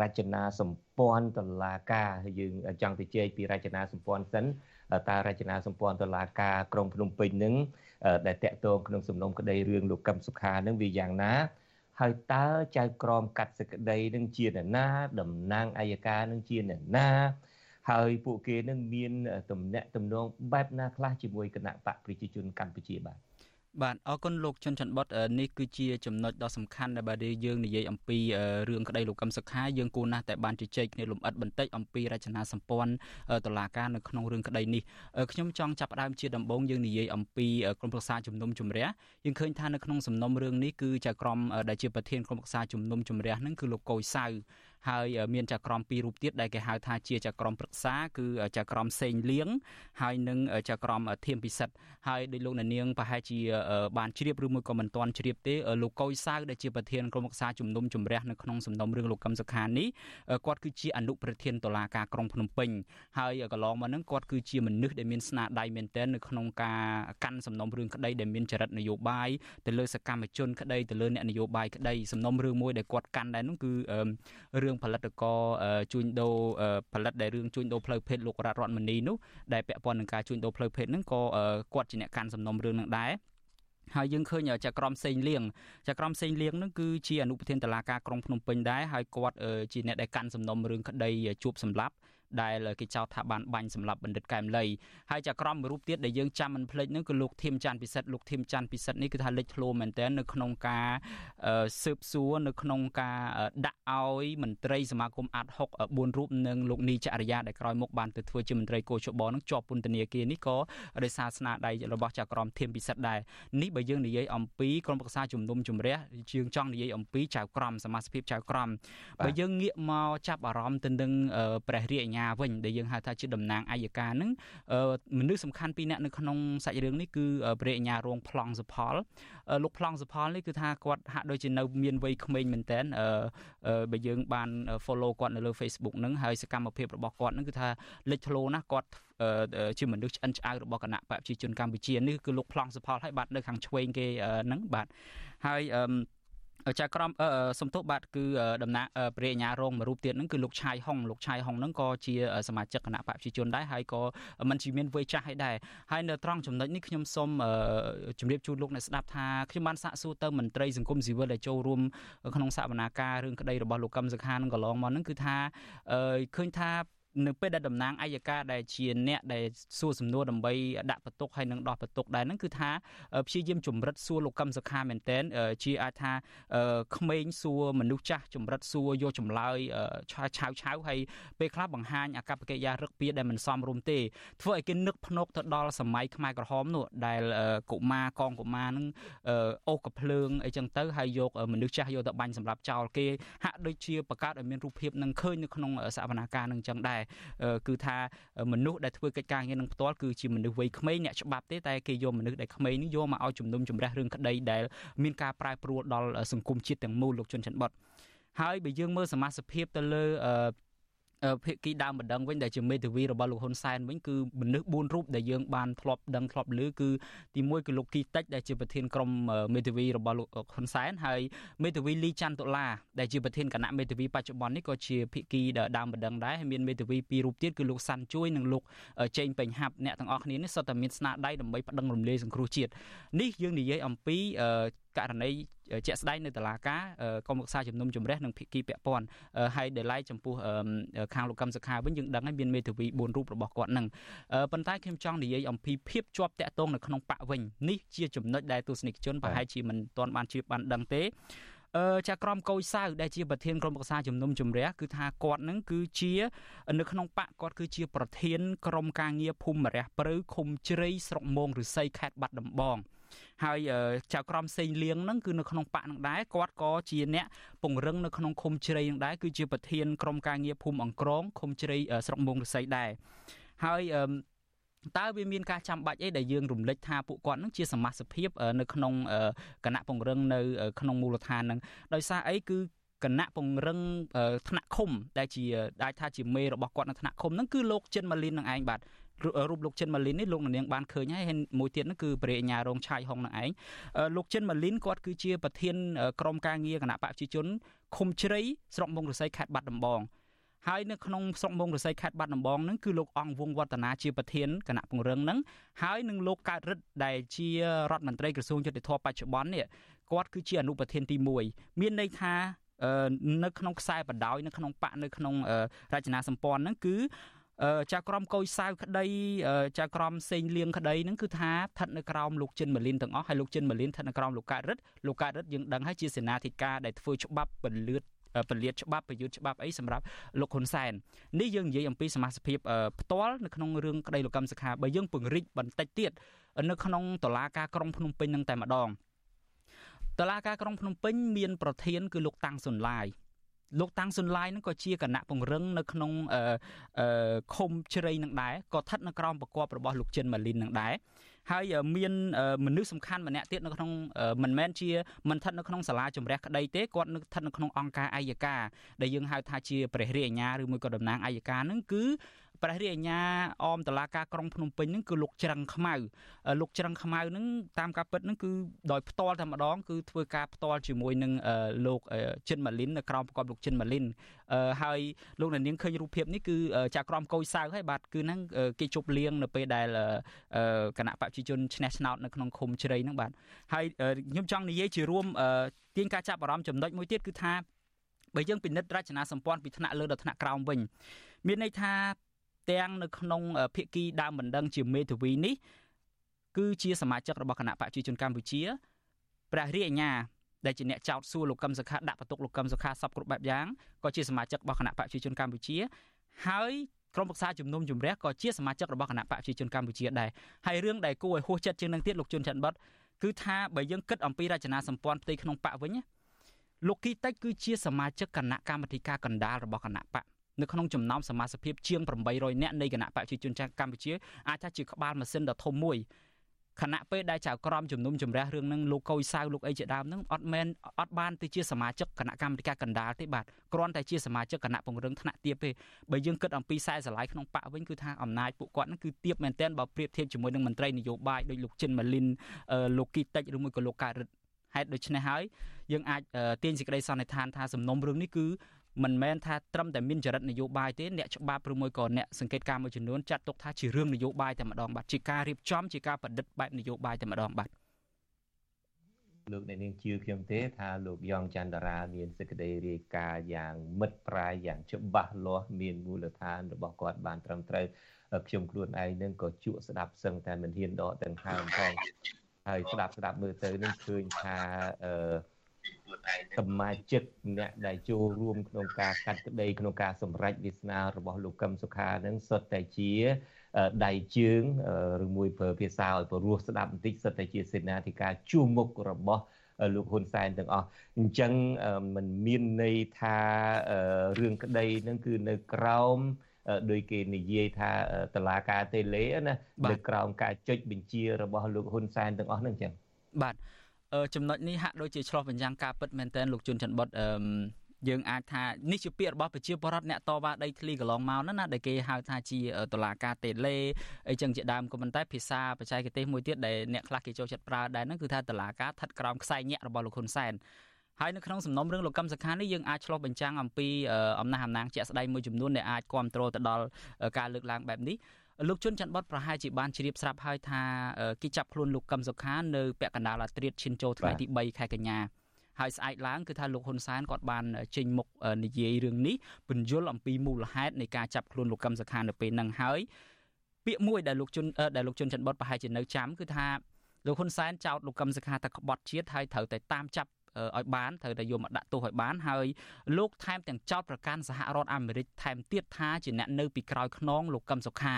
រចនាសម្ព័ន្ធតឡាការយើងចង់ទៅជែកពីរចនាសម្ព័ន្ធសិន តើរចនាសម្ព័ន្ធតឡាការក្រុងភ្នំពេញនឹងដែលតកតងក្នុងសំណុំក្តីរឿងលោកកឹមសុខានឹងវាយ៉ាងណាហើយតើចៅក្រមកាត់សេចក្តីនឹងជាអ្នកណាតំណាងអัยការនឹងជាអ្នកណាហើយពួកគេនឹងមានទំនាក់ទំនងបែបណាខ្លះជាមួយគណៈបកប្រជាជនកម្ពុជាបាទ បាទអរគុណលោកជុនច័ន្ទបុតនេះគឺជាចំណុចដ៏សំខាន់ដែលបាទយើងនិយាយអំពីរឿងក្តីលោកកឹមសុខាយើងគួរណាស់តែបានជជែកគ្នាលំអិតបន្តិចអំពីរចនាសម្ព័ន្ធតុលាការនៅក្នុងរឿងក្តីនេះខ្ញុំចង់ចាប់ផ្ដើមជាដំបូងយើងនិយាយអំពីក្រុមប្រឹក្សាជំនុំជម្រះយើងឃើញថានៅក្នុងសំណុំរឿងនេះគឺចៅក្រមដែលជាប្រធានក្រុមប្រឹក្សាជំនុំជម្រះនឹងគឺលោកកុយសៅ ហើយមានចក្រមពីររូបទៀតដែលគេហៅថាជាចក្រមប្រឹក្សាគឺចក្រមសេងលៀងហើយនិងចក្រមធៀមពិសិដ្ឋហើយដោយលោកនាងប្រហែលជាបានជ្រាបឬមួយក៏មិនទាន់ជ្រាបទេលោកកុយសៅដែលជាប្រធានក្រុមប្រឹក្សាជំនុំជម្រះនៅក្នុងសំណុំរឿងលោកកឹមសុខានេះគាត់គឺជាអនុប្រធានតុលាការក្រុងភ្នំពេញហើយកន្លងមកហ្នឹងគាត់គឺជាមនុស្សដែលមានស្នាដៃមែនទែននៅក្នុងការកាន់សំណុំរឿងក្តីដែលមានចរិតនយោបាយទៅលើសកម្មជនក្តីទៅលើអ្នកនយោបាយក្តីសំណុំរឿងមួយដែលគាត់កាន់ដែរនោះគឺរឿងផលិតករជួញដូរផលិតដែលរឿងជួញដូរផ្លូវភេទលោករតរតមនីនោះដែលពាក់ព័ន្ធនឹងការជួញដូរផ្លូវភេទហ្នឹងក៏គាត់ជាអ្នកកាន់សំណុំរឿងនឹងដែរហើយយើងឃើញចក្រមសេងលៀងចក្រមសេងលៀងនឹងគឺជាអនុប្រធានតឡាការក្រុងភ្នំពេញដែរហើយគាត់ជាអ្នកដែលកាន់សំណុំរឿងក្តីជួបសម្លាប់ ដែលគេចោទថាបានបាញ់សម្លាប់បណ្ឌិតកែមលីហើយចក្រមមួយរូបទៀតដែលយើងចាំមិនភ្លេចនោះគឺលោកធៀមច័ន្ទពិសិដ្ឋលោកធៀមច័ន្ទពិសិដ្ឋនេះគឺថាលេចធ្លោមែនទែននៅក្នុងការស៊ើបសួរនៅក្នុងការដាក់ឲ្យមន្ត្រីសមាគមអាត់6 4រូបនិងលោកនីចរិយាដែលក្រោយមកបានទៅធ្វើជាមន្ត្រីកោជបនឹងជាប់ពន្ធនាគារនេះក៏ដោយសារស្នាដៃរបស់ចក្រមធៀមពិសិដ្ឋដែរនេះបើយើងនិយាយអំពីក្រុមប្រឹក្សាជំនុំជម្រះជាងចង់និយាយអំពីចៅក្រមសមាជិកចៅក្រមបើយើងងាកមកចាប់អារម្មណ៍ទៅនឹងព្រះរាជអាជ្ញាវិញដែលយើងហៅថាជាតំណាងអัยការនឹងមនុស្សសំខាន់ពីរនាក់នៅក្នុងសាច់រឿងនេះគឺព្រះអញ្ញារងប្លង់សុផលលោកប្លង់សុផលនេះគឺថាគាត់ហាក់ដូចជានៅមានវ័យក្មេងមែនតើបើយើងបាន follow គាត់នៅលើ Facebook ហ្នឹងហើយសកម្មភាពរបស់គាត់ហ្នឹងគឺថាលេចធ្លោណាស់គាត់ជាមនុស្សឆ្អិនឆ្អៅរបស់គណៈបកប្រជាជនកម្ពុជានេះគឺលោកប្លង់សុផលហើយបាទនៅខាងឆ្វេងគេហ្នឹងបាទហើយអឺ ចៅក្រមសំទោសបាទគឺដំណាក់ព្រះអញ្ញារងមួយរូបទៀតហ្នឹងគឺលោកឆាយហុងលោកឆាយហុងហ្នឹងក៏ជាសមាជិកគណៈបកប្រជាជនដែរហើយក៏មិនជាមានវ័យចាស់ហើយដែរហើយនៅត្រង់ចំណុចនេះខ្ញុំសូមជម្រាបជូនលោកអ្នកស្ដាប់ថាខ្ញុំបានសាកសួរទៅមន្ត្រីសង្គមស៊ីវិលដែលចូលរួមក្នុងសវនាការរឿងក្តីរបស់លោកកឹមសុខានឹងកន្លងមកហ្នឹងគឺថាឃើញថា នៅពេលដែលតំណាងអัยការដែលជាអ្នកដែលសួរសំណួរដើម្បីដាក់បន្ទុកហើយនឹងដោះបន្ទុកដែរហ្នឹងគឺថាព្យាយាមចម្រិតសួរលោកកឹមសុខាមែនតែនជាអាចថាក្មេងសួរមនុស្សចាស់ចម្រិតសួរយកចម្លើយឆាវឆាវឆាវហើយពេលខ្លះបង្ហាញអកប្បកិរិយារឹកពីដែលមិនសមរម្យទេធ្វើឲ្យគេនឹកភ្នែកទៅដល់សម័យខ្មែរក្រហមនោះដែលកុមារកងកុមារហ្នឹងអូសកភ្លើងអីចឹងទៅហើយយកមនុស្សចាស់យកទៅបាញ់សម្រាប់ចោលគេហាក់ដូចជាបង្កើតឲ្យមានរូបភាពនឹងឃើញនៅក្នុងសវនាការនឹងចឹងដែរគឺថាមនុស្សដែលធ្វើកិច្ចការងារនឹងផ្ទាល់គឺជាមនុស្សវ័យក្មេងអ្នកច្បាប់ទេតែគេយកមនុស្សដែលក្មេងនេះយកមកឲ្យជំនុំជម្រះរឿងក្តីដែលមានការប្រែប្រួលដល់សង្គមជាតិទាំងមូលលោកជុនច័ន្ទបតហើយបើយើងមើលសមាជិកភាពទៅលើ ភាគីដើមបណ្ដឹងវិញដែលជាមេធាវីរបស់លោកហ៊ុនសែនវិញគឺមនុស្ស4រូបដែលយើងបានធ្លាប់ដឹងធ្លាប់ឮគឺទី1គឺលោកគីតិចដែលជាប្រធានក្រុមមេធាវីរបស់លោកហ៊ុនសែនហើយមេធាវីលីច័ន្ទតុលាដែលជាប្រធានគណៈមេធាវីបច្ចុប្បន្ននេះក៏ជាភាគីដើមបណ្ដឹងដែរហើយមានមេធាវីពីររូបទៀតគឺលោកសាន់ជួយនិងលោកចេងពេញហាប់អ្នកទាំងអស់គ្នានេះសុទ្ធតែមានស្នាដៃដើម្បីប្តឹងរំលាយសង្គ្រោះជាតិនេះយើងនិយាយអំពីករណី ជាក់ស្ដែងនៅតុលាការកុំរក្សាជំនុំជម្រះនឹងភាគីពាក់ព័ន្ធហើយដែលឡែកចំពោះខាងលោកកឹមសុខាវិញយើងដឹងហើយមានមេធាវី4រូបរបស់គាត់នឹងប៉ុន្តែខ្ញុំចង់និយាយអំពីភាពជាប់តាក់ទងនៅក្នុងបកវិញនេះជាចំណុចដែលទស្សនិកជនប្រហែលជាមិនទាន់បានជ្រាបបានដឹងទេអឺចាក្រមកោយសៅដែលជាប្រធានក្រុមប្រឹក្សាជំនុំជម្រះគឺថាគាត់នឹងគឺជានៅក្នុងបកគាត់គឺជាប្រធានក្រុមការងារភូមិរះព្រៅឃុំជ្រៃស្រុកមងឫស្សីខេត្តបាត់ដំបង ហើយចៅក្រមសេងលៀងហ្នឹងគឺនៅក្នុងបកនឹងដែរគាត់ក៏ជាអ្នកពង្រឹងនៅក្នុងឃុំជ្រៃនឹងដែរគឺជាប្រធានក្រុមការងារភូមិអង្គរងឃុំជ្រៃស្រុកមងឫស្សីដែរហើយតើវាមានការចាំបាច់អីដែលយើងរំលឹកថាពួកគាត់នឹងជាសមាជិកភាពនៅក្នុងគណៈពង្រឹងនៅក្នុងមូលដ្ឋាននឹងដោយសារអីគឺគណៈពង្រឹងថ្នាក់ឃុំដែលជាអាចថាជាមេរបស់គាត់នៅថ្នាក់ឃុំហ្នឹងគឺលោកចិនម៉ាលីននឹងឯងបាទ រូបលោកចិនម៉ាលីននេះលោកនាងបានឃើញហើយមួយទៀតហ្នឹងគឺព្រះអញ្ញារងឆាយហុងនឹងឯងលោកចិនម៉ាលីនគាត់គឺជាប្រធានក្រុមការងារគណៈបកប្រជាជនឃុំជ្រៃស្រុកមុងរស័យខេត្តបាត់ដំបងហើយនៅក្នុងស្រុកមុងរស័យខេត្តបាត់ដំបងហ្នឹងគឺលោកអង្គវងវឌ្ឍនាជាប្រធានគណៈពង្រឹងហ្នឹងហើយនឹងលោកកើតរិទ្ធដែលជារដ្ឋមន្ត្រីក្រសួងយុតិធម៌បច្ចុប្បន្ននេះគាត់គឺជាអនុប្រធានទី1មានន័យថានៅក្នុងខ្សែបដោយនៅក្នុងបកនៅក្នុងរចនាសម្ព័ន្ធហ្នឹងគឺ ចៅក្រមកោយសៅក្តីចៅក្រមសេងលៀងក្តីហ្នឹងគឺថាស្ថិតនៅក្រោមលោកចិនម៉ាលីនទាំងអស់ហើយលោកចិនម៉ាលីនស្ថិតនៅក្រោមលោកកើតរិទ្ធលោកកើតរិទ្ធយើងដឹងហើយជាសេនាធិការដែលធ្វើច្បាប់ពលឿតពលាតច្បាប់ប្រយុទ្ធច្បាប់អីសម្រាប់លោកហ៊ុនសែននេះយើងនិយាយអំពីសមាជិកផ្ទាល់នៅក្នុងរឿងក្តីលោកកម្មសខាបើយើងពង្រីកបន្តិចទៀតនៅក្នុងតឡាការក្រុងភ្នំពេញនឹងតែម្ដងតឡាការក្រុងភ្នំពេញមានប្រធានគឺលោកតាំងសុនឡាយ លោកតាំងសុនឡាយនឹងក៏ជាគណៈពង្រឹងនៅក្នុងអឺឃុំជ្រៃនឹងដែរក៏ស្ថិតនៅក្រោមប្រកបរបស់លោកចិនម៉ាលីននឹងដែរហើយមានមនុស្សសំខាន់ម្នាក់ទៀតនៅក្នុងមិនមែនជាមិនស្ថិតនៅក្នុងសាលាជំរះក្តីទេគាត់នៅស្ថិតនៅក្នុងអង្គការអัยការដែលយើងហៅថាជាព្រះរាជអាជ្ញាឬមួយក៏តំណាងអัยការនឹងគឺ ព្រះរាជអាជ្ញាអមតឡាការក្រុងភ្នំពេញហ្នឹងគឺលោកច្រឹងខ្មៅលោកច្រឹងខ្មៅហ្នឹងតាមការពិតហ្នឹងគឺដោយផ្ទាល់តែម្ដងគឺធ្វើការផ្ទាល់ជាមួយនឹងលោកចិនម៉ាលីននៅក្រោមប្រកបលោកចិនម៉ាលីនហើយលោកនាងឃើញរូបភាពនេះគឺចាក្រមកោយសៅហើយបាទគឺហ្នឹងគេជប់លៀងនៅពេលដែលគណៈបព្វជិជនឈ្នះឆ្នោតនៅក្នុងឃុំជ្រៃហ្នឹងបាទហើយខ្ញុំចង់និយាយជារួមទាញការចាប់អារម្មណ៍ចំណុចមួយទៀតគឺថាបើយើងពិនិត្យរចនាសម្ព័ន្ធពីថ្នាក់លើដល់ថ្នាក់ក្រោមវិញមានន័យថា ទាំងនៅក្នុងភាគីដើមបណ្ដឹងជាមេធាវីនេះគឺជាសមាជិករបស់គណៈបកប្រជាជនកម្ពុជាព្រះរាជអាជ្ញាដែលជាអ្នកចោតសួរលោកកឹមសុខាដាក់បន្ទុកលោកកឹមសុខាសពគ្រប់បែបយ៉ាងក៏ជាសមាជិករបស់គណៈបកប្រជាជនកម្ពុជា ហើយក្រុមប្រឹក្សាជំនុំជម្រះក៏ជាសមាជិករបស់គណៈបកប្រជាជនកម្ពុជាដែរហើយរឿងដែលគួរឲ្យហួសចិត្តជាងនឹងទៀតលោកជុនច័ន្ទបតគឺថាបើយើងគិតអំពីរចនាសម្ព័ន្ធផ្ទៃក្នុងបកវិញលោកគីតិចគឺជាសមាជិកគណៈកម្មាធិការកណ្ដាលរបស់គណៈបក នៅក្នុងចំណោមសមាជិកជាង800នាក់នៃគណៈបកប្រជាជនកម្ពុជាអាចថាជាក្បាលម៉ាស៊ីនដ៏ធំមួយខណៈពេលដែលចៅក្រមជំនុំជម្រះរឿងនឹងលោកកុយសៅលោកអីជាដើមនឹងអត់មែនអត់បានទៅជាសមាជិកគណៈកម្មាធិការកណ្ដាលទេបាទគ្រាន់តែជាសមាជិកគណៈពង្រឹងថ្នាក់ទាបទេបើយើងគិតអំពីខ្សែស្រឡាយក្នុងបកវិញគឺថាអំណាចពួកគាត់នឹងគឺទាបមែនទែនបើប្រៀបធៀបជាមួយនឹងមន្ត្រីនយោបាយដូចលោកចិនម៉ាលីនលោកគីតិចឬមួយក៏លោកកើតរិទ្ធហេតុដូច្នេះហើយយើងអាចទាញសេចក្តីសន្និដ្ឋានថាសំណុំរឿងនេះគឺ មិនមែនថាត្រឹមតែមានចរិតនយោបាយទេអ្នកច្បាប់ឬមួយក៏អ្នកសង្កេតការមួយចំនួនចាត់ទុកថាជារឿងនយោបាយតែម្ដងបាទជាការរៀបចំជាការប្រឌិតបែបនយោបាយតែម្ដងបាទលោកអ្នកនាងជឿខ្ញុំទេថាលោកយ៉ងច័ន្ទរាមានសេចក្តីរាយការណ៍យ៉ាងមិត្តប្រាយយ៉ាងច្បាស់លាស់មានមូលដ្ឋានរបស់គាត់បានត្រឹមត្រូវខ្ញុំខ្លួនឯងនឹងក៏ជក់ស្ដាប់សឹងតែមិនហ៊ានដកទាំងហើមផងហើយស្ដាប់ស្ដាប់មើលទៅនឹងឃើញថាអឺ សមាជិកអ្នកដែលចូលរួមក្នុងការកាត់ក្តីក្នុងការសម្រេចវាសនារបស់លោកកឹមសុខានឹងសុទ្ធតែជាដៃជើងឬមួយប្រើភាសាឲ្យព្រោះស្ដាប់បន្តិចសុទ្ធតែជាសេនាធិការជួមុខរបស់លោកហ៊ុនសែនទាំងអស់អញ្ចឹងมันមានន័យថារឿងក្តីនឹងគឺនៅក្រោមដោយគេនិយាយថាតឡាការតេលេណានៅក្រោមការចុចបញ្ជារបស់លោកហ៊ុនសែនទាំងអស់ហ្នឹងអញ្ចឹងបាទ ចំណុចនេះហាក់ដូចជាឆ្លោះបញ្ចាំងការពិតមែនទែនលោកជុនច័ន្ទបុតអឺយើងអាចថានេះជាពាក្យរបស់ប្រជាពលរដ្ឋអ្នកតវ៉ាដីធ្លីកន្លងមកណាដែលគេហៅថាជាតឡាការតេលេអីចឹងជាដើមក៏ប៉ុន្តែភាសាបច្ចេកទេសមួយទៀតដែលអ្នកខ្លះគេចូលចិត្តប្រើដែរហ្នឹងគឺថាតឡាការស្ថិតក្រោមខ្សែញាក់របស់លោកហ៊ុនសែនហើយនៅក្នុងសំណុំរឿងលោកកឹមសុខានេះយើងអាចឆ្លោះបញ្ចាំងអំពីអំណះអំណាងជាក់ស្ដែងមួយចំនួនដែលអាចគ្រប់គ្រងទៅដល់ការលើកឡើងបែបនេះ លោកជុនច័ន្ទបតប្រហែលជាបានជ្រាបស្រាប់ហើយថាគេចាប់ខ្លួនលោកកឹមសុខានៅពាក់កណ្ដាលអាត្រៀតឈិនចូលថ្ងៃទី3ខែកញ្ញាហើយស្អែកឡើងគឺថាលោកហ៊ុនសែនគាត់បានចេញមុខនិយាយរឿងនេះពន្យល់អំពីមូលហេតុនៃការចាប់ខ្លួនលោកកឹមសុខានៅពេលហ្នឹងហើយពាក្យមួយដែលលោកជុនដែលលោកជុនច័ន្ទបតប្រហែលជានៅចាំគឺថាលោកហ៊ុនសែនចោទលោកកឹមសុខាថាក្បត់ជាតិហើយត្រូវតែតាមចាប់ ឲ្យបានត្រូវតែយកមកដាក់ទោសឲ្យបានហើយលោកថែមទាំងចោទប្រកាន់សហរដ្ឋអាមេរិកថែមទៀតថាជាអ្នកនៅពីក្រោយខ្នងលោកកឹមសុខា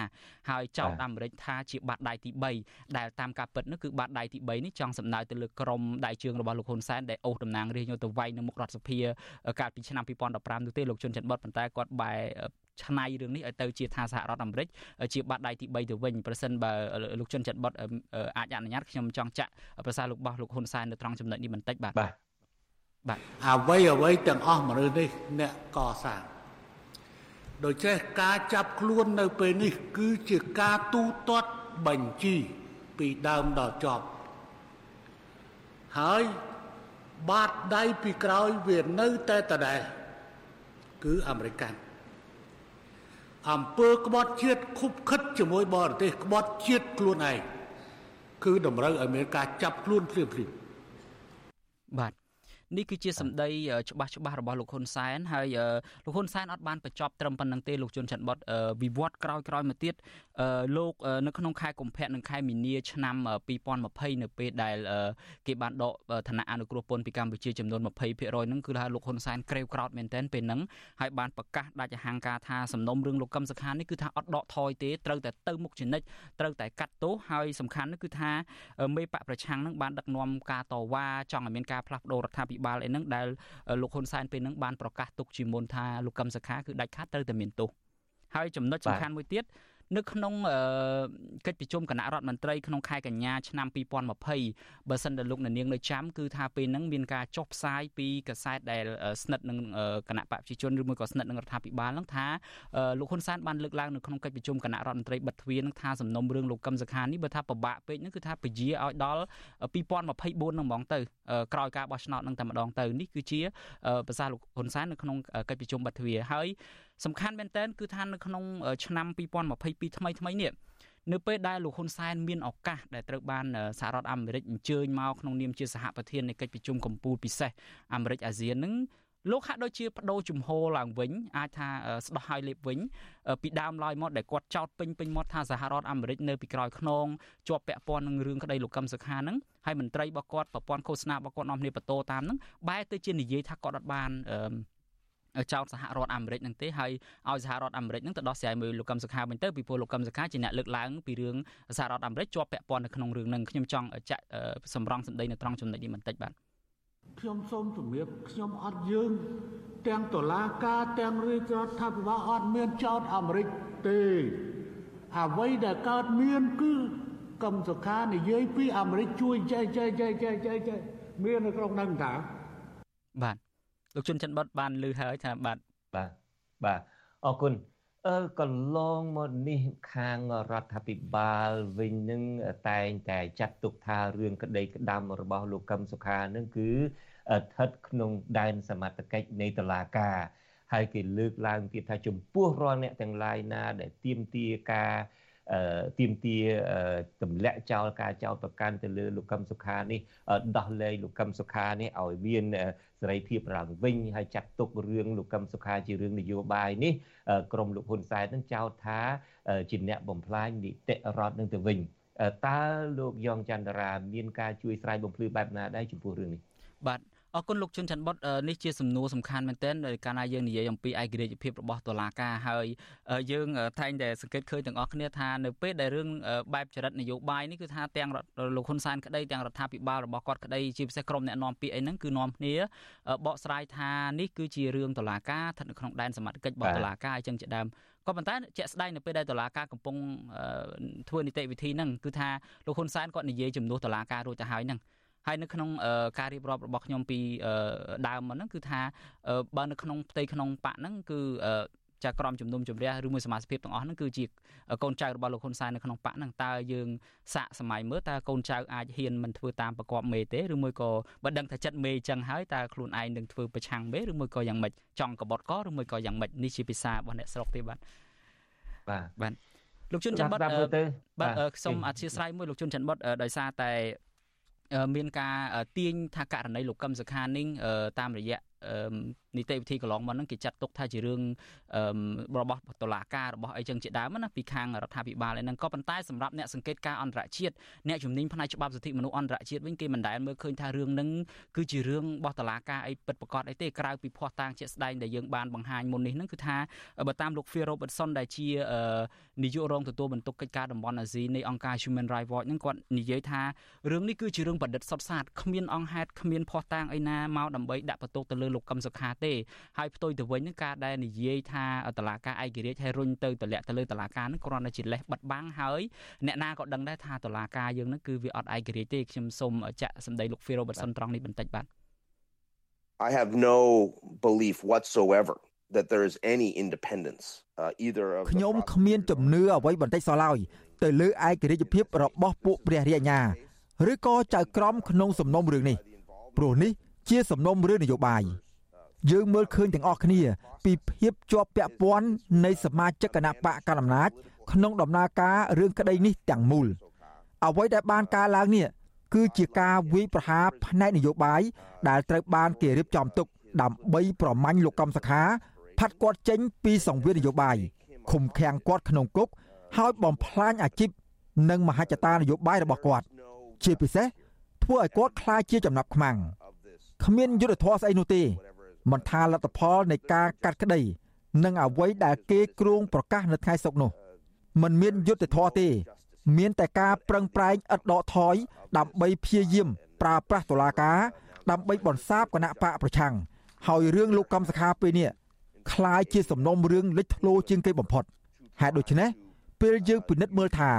ហើយចោទអាមេរិកថាជាបាតដៃទី3ដែលតាមការពិតនោះគឺបាតដៃទី3នេះចង់សម្ដៅទៅលើក្រមដៃជើងរបស់លោកហ៊ុនសែនដែលអូសតំណាងរាជយកទៅវាយនៅមុខរដ្ឋសភាកាលពីឆ្នាំ2015នោះទេលោកជុនច័ន្ទបតប៉ុន្តែគាត់បែរឆ្នៃរឿងនេះឲ្យទៅជាថាសហរដ្ឋអាមេរិកជាបាត់ដៃទី3ទៅវិញប្រសិនបើលោកជុនច័ន្ទបតអាចអនុញ្ញាតខ្ញុំចង់ចាក់ប្រសាសន៍លោកបោះលោកហ៊ុនសែននៅត្រង់ចំណុចនេះបន្តិចបាទបាទ បាទអ្វីអ្វីទាំងអស់មនុស្សនេះអ្នកកសាងដូច្នេះការចាប់ខ្លួននៅពេលនេះ គឺជាការទូទាត់បញ្ជីពីដើមដល់ចប់ហើយបាតដៃពីក្រោយវានៅតែដដែលគឺអាមេរិកអំពើក្បត់ជាតិខុបខិតជាមួយបរទេសក្បត់ជាតិខ្លួនឯងគឺតម្រូវឲ្យមានការចាប់ខ្លួនភ្លាមភ្លាមបាទ នេះគឺជាសម្ដីច្បាស់ច្បាស់របស់លោកហ៊ុនសែនហើយលោកហ៊ុនសែនអត់បានបញ្ចប់ត្រឹមប៉ុណ្្នឹងទេលោកជុនច័ន្ទបុតវិវត្តក្រោយក្រោយមកទៀតលោកនៅក្នុងខែកុម្ភៈនិងខែមីនាឆ្នាំ2020នៅពេលដែលគេបានដកឋានៈអនុគ្រោះពន្ធពីកម្ពុជាចំនួន20%ហ្នឹងគឺថាលោកហ៊ុនសែនក្រេវក្រោតមែនទែនពេលហ្នឹងហើយបានប្រកាសដាច់អហង្ការថាសំណុំរឿងលោកកឹមសុខានេះគឺថាអត់ដកថយទេត្រូវតែទៅមុខជានិច្ចត្រូវតែកាត់ទោសហើយសំខាន់នោះគឺថាមេបកប្រឆាំងហ្នឹងបានដឹកនាំការតវ៉ាចង់ឲ្យមានការផ្លាស់ប្ដូររដ្ឋាភិបាលអីហ្នឹងដែលលោកហ៊ុនសែនពេលហ្នឹងបានប្រកាសទុកជាមុនថាលោកកឹមសុខាគឺដាច់ខាតត្រូវតែមានទោសហើយចំណុចសំខាន់មួយទៀត នៅក្នុងកិច្ចប្រជុំគណៈរដ្ឋមន្ត្រីក្នុងខែកញ្ញាឆ្នាំ2020បើសិនតែលោកនាងនៅចាំគឺថាពេលហ្នឹងមានការចុះផ្សាយពីកាសែតដែលស្និទ្ធនឹងគណៈបព្វជិជនឬមួយក៏ស្និទ្ធនឹងរដ្ឋាភិបាលហ្នឹងថាលោកហ៊ុនសែនបានលើកឡើងនៅក្នុងកិច្ចប្រជុំគណៈរដ្ឋមន្ត្រីបិទទ្វារហ្នឹងថាសំណុំរឿងលោកកឹមសុខានេះបើថាពិបាកពេកហ្នឹងគឺថាពជាឲ្យដល់2024ហ្នឹងហ្មងទៅក្រោយការបោះឆ្នោតហ្នឹងតែម្ដងទៅនេះគឺជាប្រសាសន៍លោកហ៊ុនសែននៅក្នុងកិច្ចប្រជុំបិទទ្វារហើយ សំខាន់មែនតើគឺថានៅក្នុងឆ្នាំ2022ថ្មីថ្មីនេះនៅពេលដែលលោកហ៊ុនសែនមានឱកាសដែលត្រូវបានសហរដ្ឋអាមេរិកអញ្ជើញមកក្នុងនាមជាសហប្រធាននៃកិច្ចប្រជុំកម្ពុជាពិសេសអាមេរិកអាស៊ាននឹងលោកហាក់ដូចជាបដូរជំហរឡើងវិញអាចថាស្ដោះឲ្យលេបវិញពីដើមឡើយមកដែលគាត់ចោទពេញពេញមាត់ថាសហរដ្ឋអាមេរិកនៅពីក្រោយខ្នងជាប់ពាក់ព័ន្ធនឹងរឿងក្តីលោកកឹមសុខាហ្នឹងហើយមន្ត្រីរបស់គាត់ប្រព័ន្ធឃោសនារបស់គាត់នាំគ្នាបន្តតាមហ្នឹងបែរទៅជានិយាយថាគាត់អត់បាន ចោតសហរដ្ឋអាមេរិកនឹងទេហើយឲ្យសហរដ្ឋអាមេរិកនឹងទៅដោះស្រាយមួយលោកកឹមសុខាវិញទៅពីព្រោះលោកកឹមសុខាជាអ្នកលើកឡើងពីរឿងសហរដ្ឋអាមេរិកជាប់ពាក់ព័ន្ធនៅក្នុងរឿងនឹងខ្ញុំចង់ចាក់សម្រងសម្ដីនៅត្រង់ចំណុចនេះបន្តិចបាទខ្ញុំសូមជំរាបខ្ញុំអត់យើង ទាំងតុលាការទាំងរាជរដ្ឋាភិបាលអត់មានចោតអាមេរិកទេអ្វីដែលកើតមានគឺកឹមសុខានិយាយពីអាមេរិកជួយចែកចែកចែកចែកចែកមាននៅក្នុងហ្នឹងតាបាទ លោកជុនច័ន្ទបតបានលើហើយថាបាទបាទបាទអរគុណអឺកន្លងមកនេះខាងរដ្ឋាភិបាលវិញនឹងតែងតែចាត់ទុកថារឿងក្តីក្តាំរបស់លោកកឹមសុខានឹងគឺស្ថិតក្នុងដែនសមត្ថកិច្ចនៃតុលាការហើយគេលើកឡើងទៀតថាចំពោះរាល់អ្នកទាំងឡាយណាដែលទាមទារការ ទៀមទាទម្លាក់ចោលការចោលប្រកាន់ទៅលើលោកកឹមសុខានេះដោះលែងលោកកឹមសុខានេះឲ្យមានសេរីភាពឡើងវិញហើយចាត់ទុករឿងលោកកឹមសុខាជារឿងនយោបាយនេះក្រមលោកហ៊ុនសែននឹងចោទថាជាអ្នកបំផ្លាញនីតិរដ្ឋនឹងទៅវិញតើលោកយ៉ងចន្ទរាមានការជួយស្រាយបំភ្លឺបែបណាដែរចំពោះរឿងនេះបាទ អរគុណលោកជុនច័ន្ទបុតនេះជាសំណួរសំខាន់មែនទែនកាលណាយើងនិយាយអំពីឯករាជ្យភាពរបស់តុលាការហើយយើងតែងតែសង្កេតឃើញទាំងអស់គ្នាថានៅពេលដែលរឿងបែបចរិតនយោបាយនេះគឺថាទាំងលោកហ៊ុនសែនក្តីទាំងរដ្ឋាភិបាលរបស់គាត់ក្តីជាពិសេសក្រុមអ្នកនាំពាក្យអីហ្នឹងគឺនាំគ្នាបកស្រាយថានេះគឺជារឿងតុលាការស្ថិតនៅក្នុងដែនសមត្ថកិច្ចរបស់តុលាការអញ្ចឹងជាដើមក៏ប៉ុន្តែជាក់ស្ដែងនៅពេលដែលតុលាការកំពុងធ្វើនីតិវិធីហ្នឹងគឺថាលោកហ៊ុនសែនគាត់និយាយជំនួសតុលាការរួចទៅហើយហ្នឹង ហើយនៅក្នុងការរៀបរាប់របស់ខ្ញុំពីដើមមកហ្នឹងគឺថាបើនៅក្នុងផ្ទៃក្នុងបកហ្នឹងគឺចាក្រមជំនុំជម្រះឬមួយសមាជិកទាំងអស់ហ្នឹងគឺជាកូនចៅរបស់លោកហ៊ុនសែននៅក្នុងបកហ្នឹងតើយើងសាកសម័យមើលតើកូនចៅអាចហ៊ានមិនធ្វើតាមប្រកបមេទេឬមួយក៏បើដឹងថាចិត្តមេអញ្ចឹងហើយតើខ្លួនឯងនឹងធ្វើប្រឆាំងមេឬមួយក៏យ៉ាងម៉េចចង់កបត់កឬមួយក៏យ៉ាងម៉េចនេះជាភាសារបស់អ្នកស្រុកទេបាទបាទបាទលោកជុនច័ន្ទបុតបាទសូមអធិស្ឋានមួយលោកជុនច័ន្ទបុតដោយសារតែ មានការទាញថាករណីលោកកឹមសុខានេះតាមរយៈ នីតិវិធីកន្លងមកហ្នឹងគេចាត់ទុកថាជារឿងរបស់តុលាការរបស់អីចឹងជាដើមណាពីខាងរដ្ឋាភិបាលឯហ្នឹងក៏ប៉ុន្តែសម្រាប់អ្នកសង្កេតការអន្តរជាតិអ្នកជំនាញផ្នែកច្បាប់សិទ្ធិមនុស្សអន្តរជាតិវិញគេមិនដែលមើលឃើញថារឿងហ្នឹងគឺជារឿងរបស់តុលាការអីពិតប្រាកដអីទេក្រៅពីភ័ស្តុតាងជាក់ស្ដែងដែលយើងបានបង្ហាញមុននេះហ្នឹងគឺថាបើតាមលោក Phil Robertson ដែលជានាយករងទទួលបន្ទុកកិច្ចការតំបន់អាស៊ីនៃអង្គការ Human Rights Watch ហ្នឹងគាត់និយាយថារឿងនេះគឺជារឿងប្រឌិតសុទ្ធសាធគ្មានអង្គហេតុគ្មានភ័ស្តុតាងអីណាមកដើម្បីដាក់បន្ទុកទៅលើលោកកឹមសុខាទេហើយផ្ទុយទៅវិញនឹងការដែលនិយាយថាតឡាការឯករាជ្យឲ្យរុញទៅតម្លាក់ទៅលើតឡាការនឹងគ្រាន់តែជាលេសបិទបាំងហើយអ្នកណាក៏ដឹងដែរថាតឡាការយើងនឹងគឺវាអត់ឯករាជ្យទេខ្ញុំសូមចាក់សម្ដីលោក Phil Robertson ត្រង់នេះបន្តិចបាទ I have no belief whatsoever that there is any independence uh, either of ខ្ញុំគ្មានជំនឿអ្វីបន្តិចសោះឡើយទៅលើឯករាជ្យភាពរបស់ពួកព្រះរាជអាជ្ញាឬក៏ចៅក្រមក្នុងសំណុំរឿងនេះព្រោះនេះ ជាសំណុំរឿងនយោបាយយើងមើលឃើញទាំងអស់គ្នា ពីភាពជាប់ពាក់ព័ន្ធនៃសមាជិកគណៈបកកណ្ដាលអំណាចក្នុងដំណើរការរឿងក្តីនេះទាំងមូលអ្វីដែលបានកើតឡើងនេះគឺជាការវាយប្រហារផ្នែកនយោបាយដែលត្រូវបានគេរៀបចំទុក ដើម្បីប្រមាញ់លោកកំសខាផាត់គាត់ចេញពីសង្វៀននយោបាយឃុំឃាំងគាត់ក្នុងគុកហើយបំផ្លាញអាជីពនិងមហិច្ឆតានយោបាយរបស់គាត់ ជាពិសេសធ្វើឲ្យគាត់ខ្លាចជាចំណាប់ខ្មាំង គ្មានយុទ្ធធម៌ស្អីនោះទេមិនថាលទ្ធផលនៃការកាត់ក្តីនិងអ្វីដែលគេគ្រោងប្រកាសនៅថ្ងៃសុក្រនោះมันមានយុទ្ធធម៌ទេ មានតែការប្រឹងប្រែងឥតដកថយដើម្បីព្យាយាមប្រើប្រាស់តុលាការដើម្បីបន្សាបគណៈបកប្រឆាំងហើយរឿងលោកកំសខាពេលនេះคล้ายជាសំណុំរឿងលេចធ្លោជាងគេបំផុតហេតុដូច្នេះពេលយើងពិនិត្យមើលថា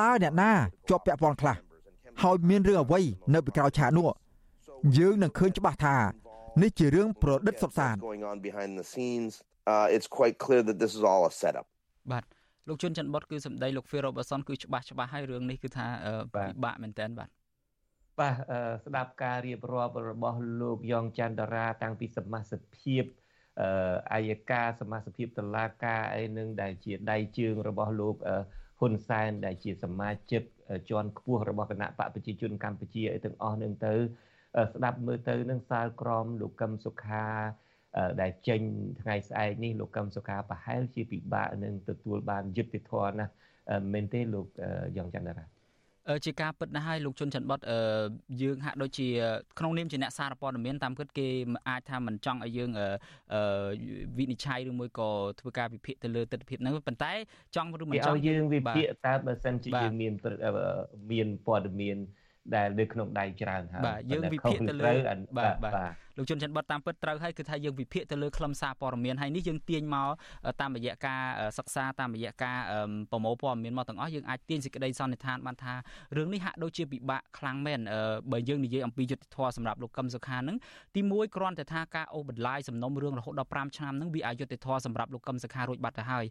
តើអ្នកណាជាប់ពាក់ព័ន្ធខ្លះហើយមានរឿងអ្វីនៅពីក្រោយឆាកនោះ យើងនឹងឃើញច្បាស់ថានេះជារឿងប្រឌិតសុទ្ធសាធ going on behind the scenes uh, it's quite clear that this is all a setup បាទលោកជុនច័ន្ទបុតគឺសម្ដីលោក Phil Robertson គឺច្បាស់ច្បាស់ហើយរឿងនេះគឺថាពិបាកមែនតើបាទបាទស្ដាប់ការរៀបរាប់របស់លោកយ៉ងច័ន្ទរាតាំងពីសមាជិកភាពអាយកាសមាជិកភាពតឡាការអីនឹងដែលជាដៃជើងរបស់លោកហ៊ុនសែនដែលជាសមាជិកជាន់ខ្ពស់របស់គណៈបកប្រជាជនកម្ពុជាអីទាំងអស់នឹងទៅ ស្ដាប់មើលទៅនឹងសាលក្រមលោកកឹមសុខាដែលចេញថ្ងៃស្អែកនេះលោកកឹមសុខាប្រហែលជាពិបាកនឹងទទួលបានយុត្តិធម៌ណាស់មែនទេលោកយ៉ងច័ន្ទរាជាការពិតណាស់ហើយលោកជុនច័ន្ទបតយើងហាក់ដូចជាក្នុងនាមជាអ្នកសារព័ត៌មានតាមគិតគេអាចថាមិនចង់ឲ្យយើងវិនិច្ឆ័យឬមួយក៏ធ្វើការវិភាគទៅលើទស្សនវិជ្ជាហ្នឹងប៉ុន្តែចង់ឬមិនចង់ឲ្យយើងវិភាគតើបើសិនជាយើងមានមានព័ត៌មាន ដែលនៅក្នុងដៃច្រើនហើយបាទយើងវិភាគទៅលើបាទបាទ លោកជុនច័ន្ទបតតាមពិតត្រូវហើយគឺថាយើងវិភាគទៅលើខ្លឹមសារព័ត៌មានហើយនេះយើងទាញមកតាមរយៈការសិក្សាតាមរយៈការប្រមូលព័ត៌មានមកទាំងអស់យើងអាចទាញសេចក្តីសន្និដ្ឋានបានថារឿងនេះហាក់ដូចជាពិបាកខ្លាំងមែនបើយើងនិយាយអំពីយុទ្ធធម៌សម្រាប់លោកកឹមសុខានឹងទីមួយគ្រាន់តែថាការអូសបន្លាយសំណុំរឿងរហូតដល់5ឆ្នាំនឹងវាអយុត្តិធម៌សម្រាប់លោកកឹមសុខារួចបាត់ទៅហើយ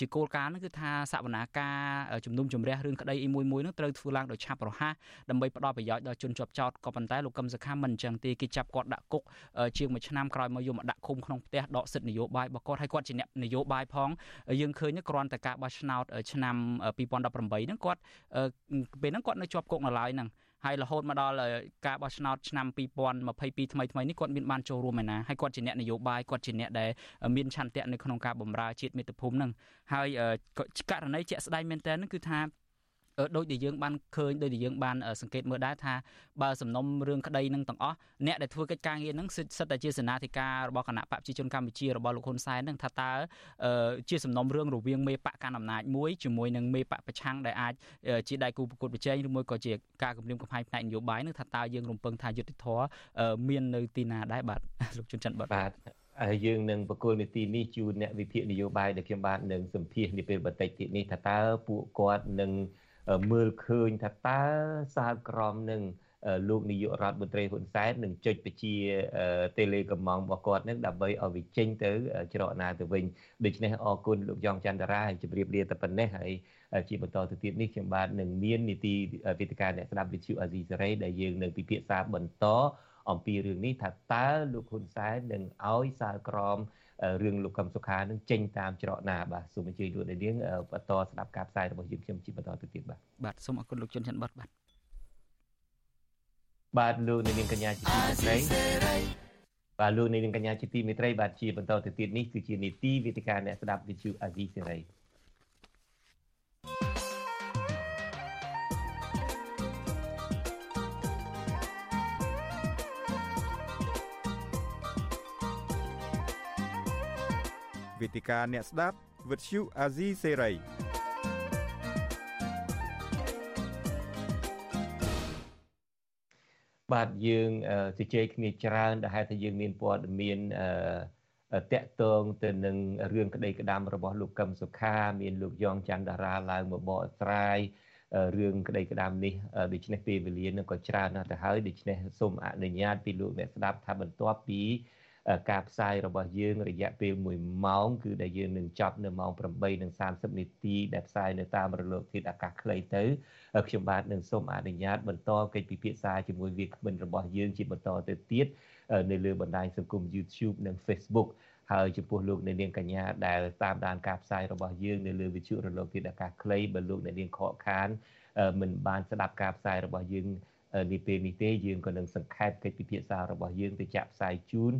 ជាគោលការណ៍នឹងគឺថាសវនាការជំនុំជម្រះរឿងក្តីអីមួយមួយនឹងត្រូវធ្វើឡើងដោយឆាប់រហ័សដើម្បីផ្ដល់ប្រយោជន៍ដល់ជនជាប់ចោតក៏ប៉ុន្តែលោកកឹមសុខាមិនអញ្ចឹងទេគេចាប់គាត់ដាក់គុកជាងមួយឆ្នាំក្រោយមកយកមកដាក់ឃុំក្នុងផ្ទះដកសិទ្ធិនយោបាយរបស់គាត់ហើយគាត់ជាអ្នកនយោបាយផងយើងឃើញគ្រាន់តែការបោះឆ្នោតឆ្នាំ2018ហ្នឹងគាត់ពេលហ្នឹងគាត់នៅជាប់គុកនៅឡើយហ្នឹងហើយរហូតមកដល់ការបោះឆ្នោតឆ្នាំ2022ថ្មីថ្មីនេះគាត់មានបានចូលរួមឯណាហើយគាត់ជាអ្នកនយោបាយគាត់ជាអ្នកដែលមានឆន្ទៈនៅក្នុងការបម្រើជាតិមាតុភូមិហ្នឹងហើយករណីជាក់ស្ដែងមែនតើគឺថា ដូចដែលយើងបានឃើញដូចដែលយើងបានសង្កេតមើលដែរថាបើសំណុំរឿងក្តីនឹងទាំងអស់អ្នកដែលធ្វើកិច្ចការងារនឹងសិតតែជាសេនាធិការរបស់គណៈបកប្រជាជនកម្ពុជារបស់លោកហ៊ុនសែននឹងថាតើជាសំណុំរឿងរវាងមេបកកាន់អំណាចមួយជាមួយនឹងមេបកប្រឆាំងដែលអាចជាដៃគូប្រកួតប្រជែងឬមួយក៏ជាការគម្រាមកំហែងផ្នែកនយោបាយនឹងថាតើយើងរំពឹងថាយុទ្ធធរមាននៅទីណាដែរបាទលោកជុនច័ន្ទបាទហើយយើងនឹងបកគលនីតិនេះជូនអ្នកវិភាគនយោបាយដែលខ្ញុំបាទនឹងសម្ភាសនាពេលបន្តិចទៀតនេះថាតើពួកគាត់នឹង មើលឃើញថាតើសាលក្រមនឹងលោកនាយករដ្ឋមន្ត្រីហ៊ុនសែននឹងចុចបជាតេឡេកំងរបស់គាត់នឹងដើម្បីឲ្យវាចេញទៅច្រកណាទៅវិញដូច្នេះអរគុណលោកយ៉ងច័ន្ទរាហើយជម្រាបលាតែប៉ុណ្ណេះហើយជាបន្តទៅទៀតនេះខ្ញុំបាទនឹងមាននីតិវេទិកាអ្នកស្ដាប់វិទ្យុអាស៊ីសេរីដែលយើងនឹងពិភាក្សាបន្តអំពីរឿងនេះថាតើលោកហ៊ុនសែននឹងឲ្យសាលក្រម រឿងលោកកឹមសុខានឹងចេញតាមច្រកណាបាទសូមអញ្ជើញលោកនាងបន្តស្ដាប់ការផ្សាយរបស់យើងខ្ញុំជាបន្តទៅទៀតបាទបាទសូមអរគុណលោកជុនច័ន្ទបតបាទបាទលោកនាងកញ្ញាជាទីមេត្រីបាទលោកនាងកញ្ញាជាទីមេត្រីបាទជាបន្តទៅទៀតនេះគឺជានីតិវិទ្យាអ្នកស្ដាប់វិទ្យុអាស៊ីសេរី វេទិកាអ្នកស្ដាប់វិទ្យុអាស៊ីសេរីបាទយើងជជែកគ្នាច្រើនដែលហេតុថាយើងមានព័ត៌មានអឺតកតងទៅនឹងរឿងក្តីក្តាមរបស់លោកកឹមសុខាមានលោកយ៉ងច័ន្ទតារាឡើងមកបកស្រាយរឿងក្តីក្តាមនេះដូច្នេះពេលវេលានឹងក៏ច្រើនណាស់ទៅហើយដូច្នេះសូមអនុញ្ញាតពីលោកអ្នកស្ដាប់ថាបន្ទាប់ពី ការផ្សាយរបស់យើងរយៈពេល1ម៉ោងគឺដែលយើងនឹងចប់នៅម៉ោង8:30នាទីដែលផ្សាយនៅតាមរលកធាតុអាកាសខ្លីទៅខ្ញុំបាទនឹងសូមអនុញ្ញាតបន្តកិច្ចពិភាក្សាជាមួយវាគ្មិនរបស់យើងជាបន្តទៅទៀតនៅលើបណ្ដាញសង្គម YouTube និង Facebook ហើយចំពោះលោកអ្នកនាងកញ្ញាដែលតាមដានការផ្សាយរបស់យើងនៅលើវិទ្យុរលកធាតុអាកាសខ្លីបើលោកអ្នកនាងខកខានមិនបានស្ដាប់ការផ្សាយរបស់យើងនាពេលនេះទេយើងក៏នឹងសង្ខេបកិច្ចពិភាក្សារបស់យើងទៅចាក់ផ្សាយជូន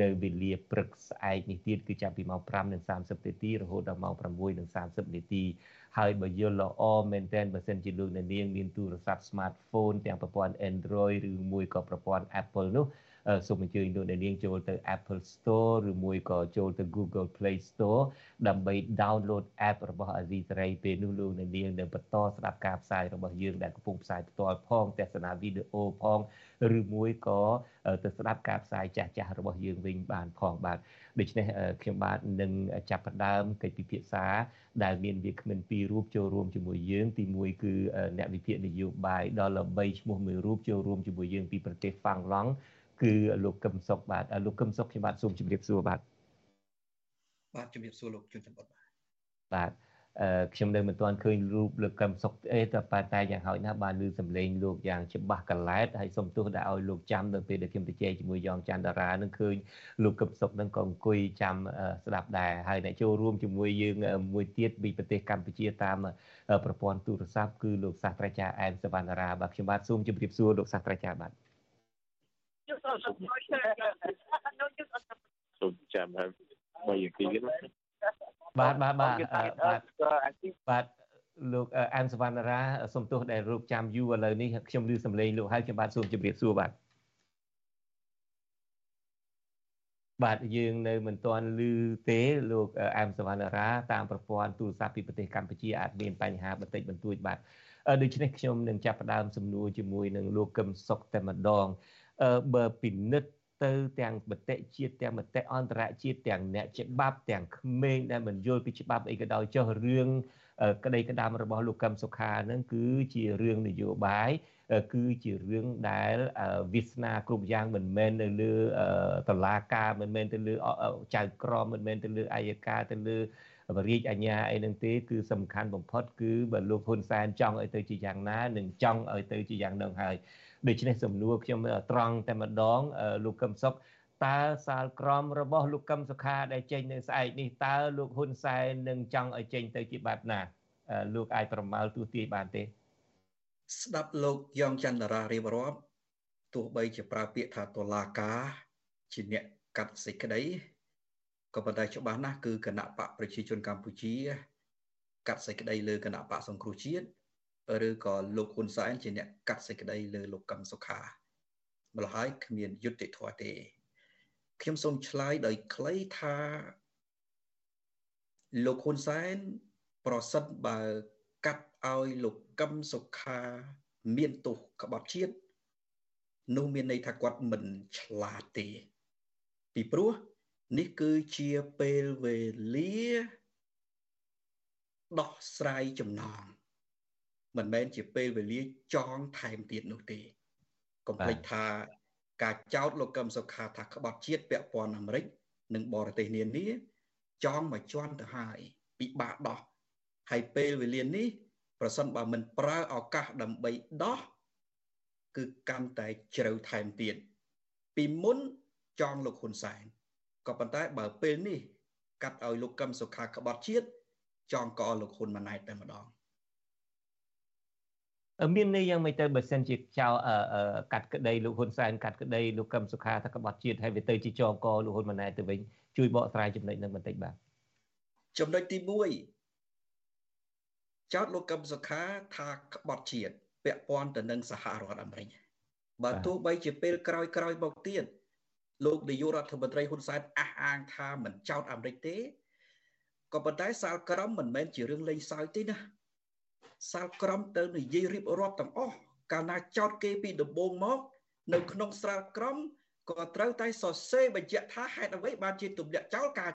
នៅវេលាព្រឹកស្អែកនេះទៀតគឺចាប់ពីម៉ោង5:30នាទីរហូតដល់ម៉ោង6:30នាទីហើយបើយល់ល្អមែនទែនបើសិនជាលោកអ្នកនាងមានទូរស័ព្ទ smartphone ទាំងប្រព័ន្ធ Android ឬមួយក៏ប្រព័ន្ធ Apple នោះ សូមអញ្ជើញលោកអ្នកនាងចូលទៅ Apple Store ឬមួយក៏ចូលទៅ Google Play Store ដើម្បី download app របស់ Azizi Saray ពេលនោះលោកអ្នកនាងនឹងបន្តស្ដាប់ការផ្សាយរបស់យើងដែលកំពុងផ្សាយផ្ទាល់ផងទស្សនាវីដេអូផងឬមួយក៏ទៅស្ដាប់ការផ្សាយចាស់ចាស់របស់យើងវិញបានផងបាទដូច្នេះខ្ញុំបាទនឹងចាប់ផ្ដើមកិច្ចពិភាក្សាដែលមានវាគ្មិនពីររូបចូលរួមជាមួយយើង ទី1គឺអ្នកវិភាគនយោបាយដល់ល្បីឈ្មោះមួយរូបចូលរួមជាមួយយើងពីប្រទេសហ្វាំងឡង់ គឺលោកកឹមសុខបាទលោកកឹមសុខខ្ញុំបាទសូមជម្រាបសួរបាទបាទជម្រាបសួរលោកជួនច័ន្ទបុតបាទបាទអឺខ្ញុំនៅមិនទាន់ឃើញរូបលោកកឹមសុខទេតែប៉ុន្តែយ៉ាងហោចណាស់បានឮសំឡេងលោកយ៉ាងច្បាស់កឡែតហើយសូមទោសដែលឲ្យលោកចាំនៅពេលដែលខ្ញុំទៅជែកជាមួយយ៉ងច័ន្ទតារានឹងឃើញលោកកឹមសុខនឹងក៏អង្គុយចាំស្ដាប់ដែរហើយអ្នកចូលរួមជាមួយយើងមួយទៀតពីប្រទេសកម្ពុជាតាមប្រព័ន្ធទូរស័ព្ទគឺលោកសាស្ត្រាចារ្យអែមសវណ្ណារាបាទខ្ញុំបាទសូមជម្រាបសួរលោកសាស្ត្រាចារ្យបាទ សូមចាំហើយមកយ៉ាងទីណាបាទបាទបាទបាទបាទលោកអែមសវណ្ណារាសូមទោសដែលរូបចាំយូរឥឡូវនេះខ្ញុំឮសំឡេងលោកហើយខ្ញុំបាទសូមជម្រាបសួរបាទបាទយើងនៅមិនទាន់ឮទេលោកអែមសវណ្ណារាតាមប្រព័ន្ធទូរស័ព្ទពីប្រទេសកម្ពុជាអាចមានបញ្ហាបន្តិចបន្តួចបាទដូច្នេះខ្ញុំនឹងចាប់ផ្ដើមសំណួរជាមួយនឹងលោកកឹមសុខតែម្ដង បើពិនិត្យទៅទាំងមតិជាតិទាំងមតិអន្តរជាតិទាំងអ្នកច្បាប់ទាំងក្មេងដែលមិនយល់ពីច្បាប់អីក៏ដោយចុះរឿងក្តីក្តាមរបស់លោកកឹមសុខានឹងគឺជារឿងនយោបាយគឺជារឿងដែលវាសនាគ្រប់យ៉ាងមិនមែននៅលើតឡាការមិនមែនទៅលើចៅក្រមមិនមែនទៅលើអัยការទៅលើបរិយាអាញាអីហ្នឹងទេគឺសំខាន់បំផុតគឺបើលោកហ៊ុនសែនចង់ឲ្យទៅជាយ៉ាងណានឹងចង់ឲ្យទៅជាយ៉ាងហ្នឹងហើយ ដូច្នេះសំណួរខ្ញុំត្រង់តែម្ដងលោកកឹមសុខតើសាលក្រមរបស់លោកកឹមសុខាដែលចេញនៅស្អែកនេះតើលោកហ៊ុនសែននឹងចង់ឲ្យចេញទៅជាបែបណាលោកអាចប្រមាលទូទាយបានទេ ស្ដាប់លោកយ៉ងច័ន្ទរារៀបរាប់ទោះបីជាប្រើពាក្យថាតុលាការជាអ្នកកាត់សេចក្តីក៏ប៉ុន្តែច្បាស់ណាស់គឺគណៈបកប្រជាជនកម្ពុជា កាត់សេចក្តីលើគណៈបកសង្គ្រោះជាតិ ឬក៏លោកហ៊ុនសែនជាអ្នកកាត់សេចក្តីលើលោកកឹមសុខាម្ល៉េះហើយគ្មានយុត្តិធម៌ទេខ្ញុំសូមឆ្លើយដោយខ្លីថាលោកហ៊ុនសែនប្រសិទ្ធបើកាត់ឲ្យលោកកឹមសុខា មានទោសក្បត់ជាតិនោះមានន័យថាគាត់មិនឆ្លាតទេ ពីព្រោះនេះគឺជាពេលវេលាដោះស្រាយចំណង មិនមែនជាពេលវេលាចងថែមទៀតនោះទេកុំភ្លេចថាការចោទលោកកឹមសុខាថាក្បត់ជាតិពាក់ព័ន្ធអាមេរិកនិងបរទេសនានាចងមកជន់ទៅហើយពិបាកដោះហើយពេលវេលានេះប្រសិនបើមិនប្រើឱកាសដើម្បីដោះគឺកាន់តែជ្រៅថែមទៀតពីមុនចងលោកហ៊ុនសែនក៏ប៉ុន្តែបើពេលនេះកាត់ឲ្យលោកកឹមសុខាក្បត់ជាតិចងកលោកហ៊ុនម៉ាណែតតែម្ដង មានន័យយ៉ាងម៉េចទៅបើសិនជាចៅកាត់ក្តីលោកហ៊ុនសែនកាត់ក្តីលោកកឹមសុខាថាក្បត់ជាតិហើយវាទៅជាចងកលោកហ៊ុនម៉ាណែតទៅវិញជួយបកស្រាយចំណុចនឹងបន្តិចបាទចំណុចទី1ចោតលោកកឹមសុខាថាក្បត់ជាតិពាក់ព័ន្ធទៅនឹងសហរដ្ឋអាមេរិកបើទោះបីជាពេលក្រោយក្រោយមកទៀតលោកនាយករដ្ឋមន្ត្រីហ៊ុនសែនអះអាងថាមិនចោតអាមេរិកទេក៏ប៉ុន្តែសាលក្រមមិនមែនជារឿងលេងសើចទេណា សាលក្រមទៅនិយាយរៀបរាប់ទាំងអស់កាលណាចោតគេពីដំបូងមក នៅក្នុងស្រាលក្រមក៏ត្រូវតែសរសេរបញ្ជាក់ថាហេតុអ្វីបានជាទម្លាក់ចោលការ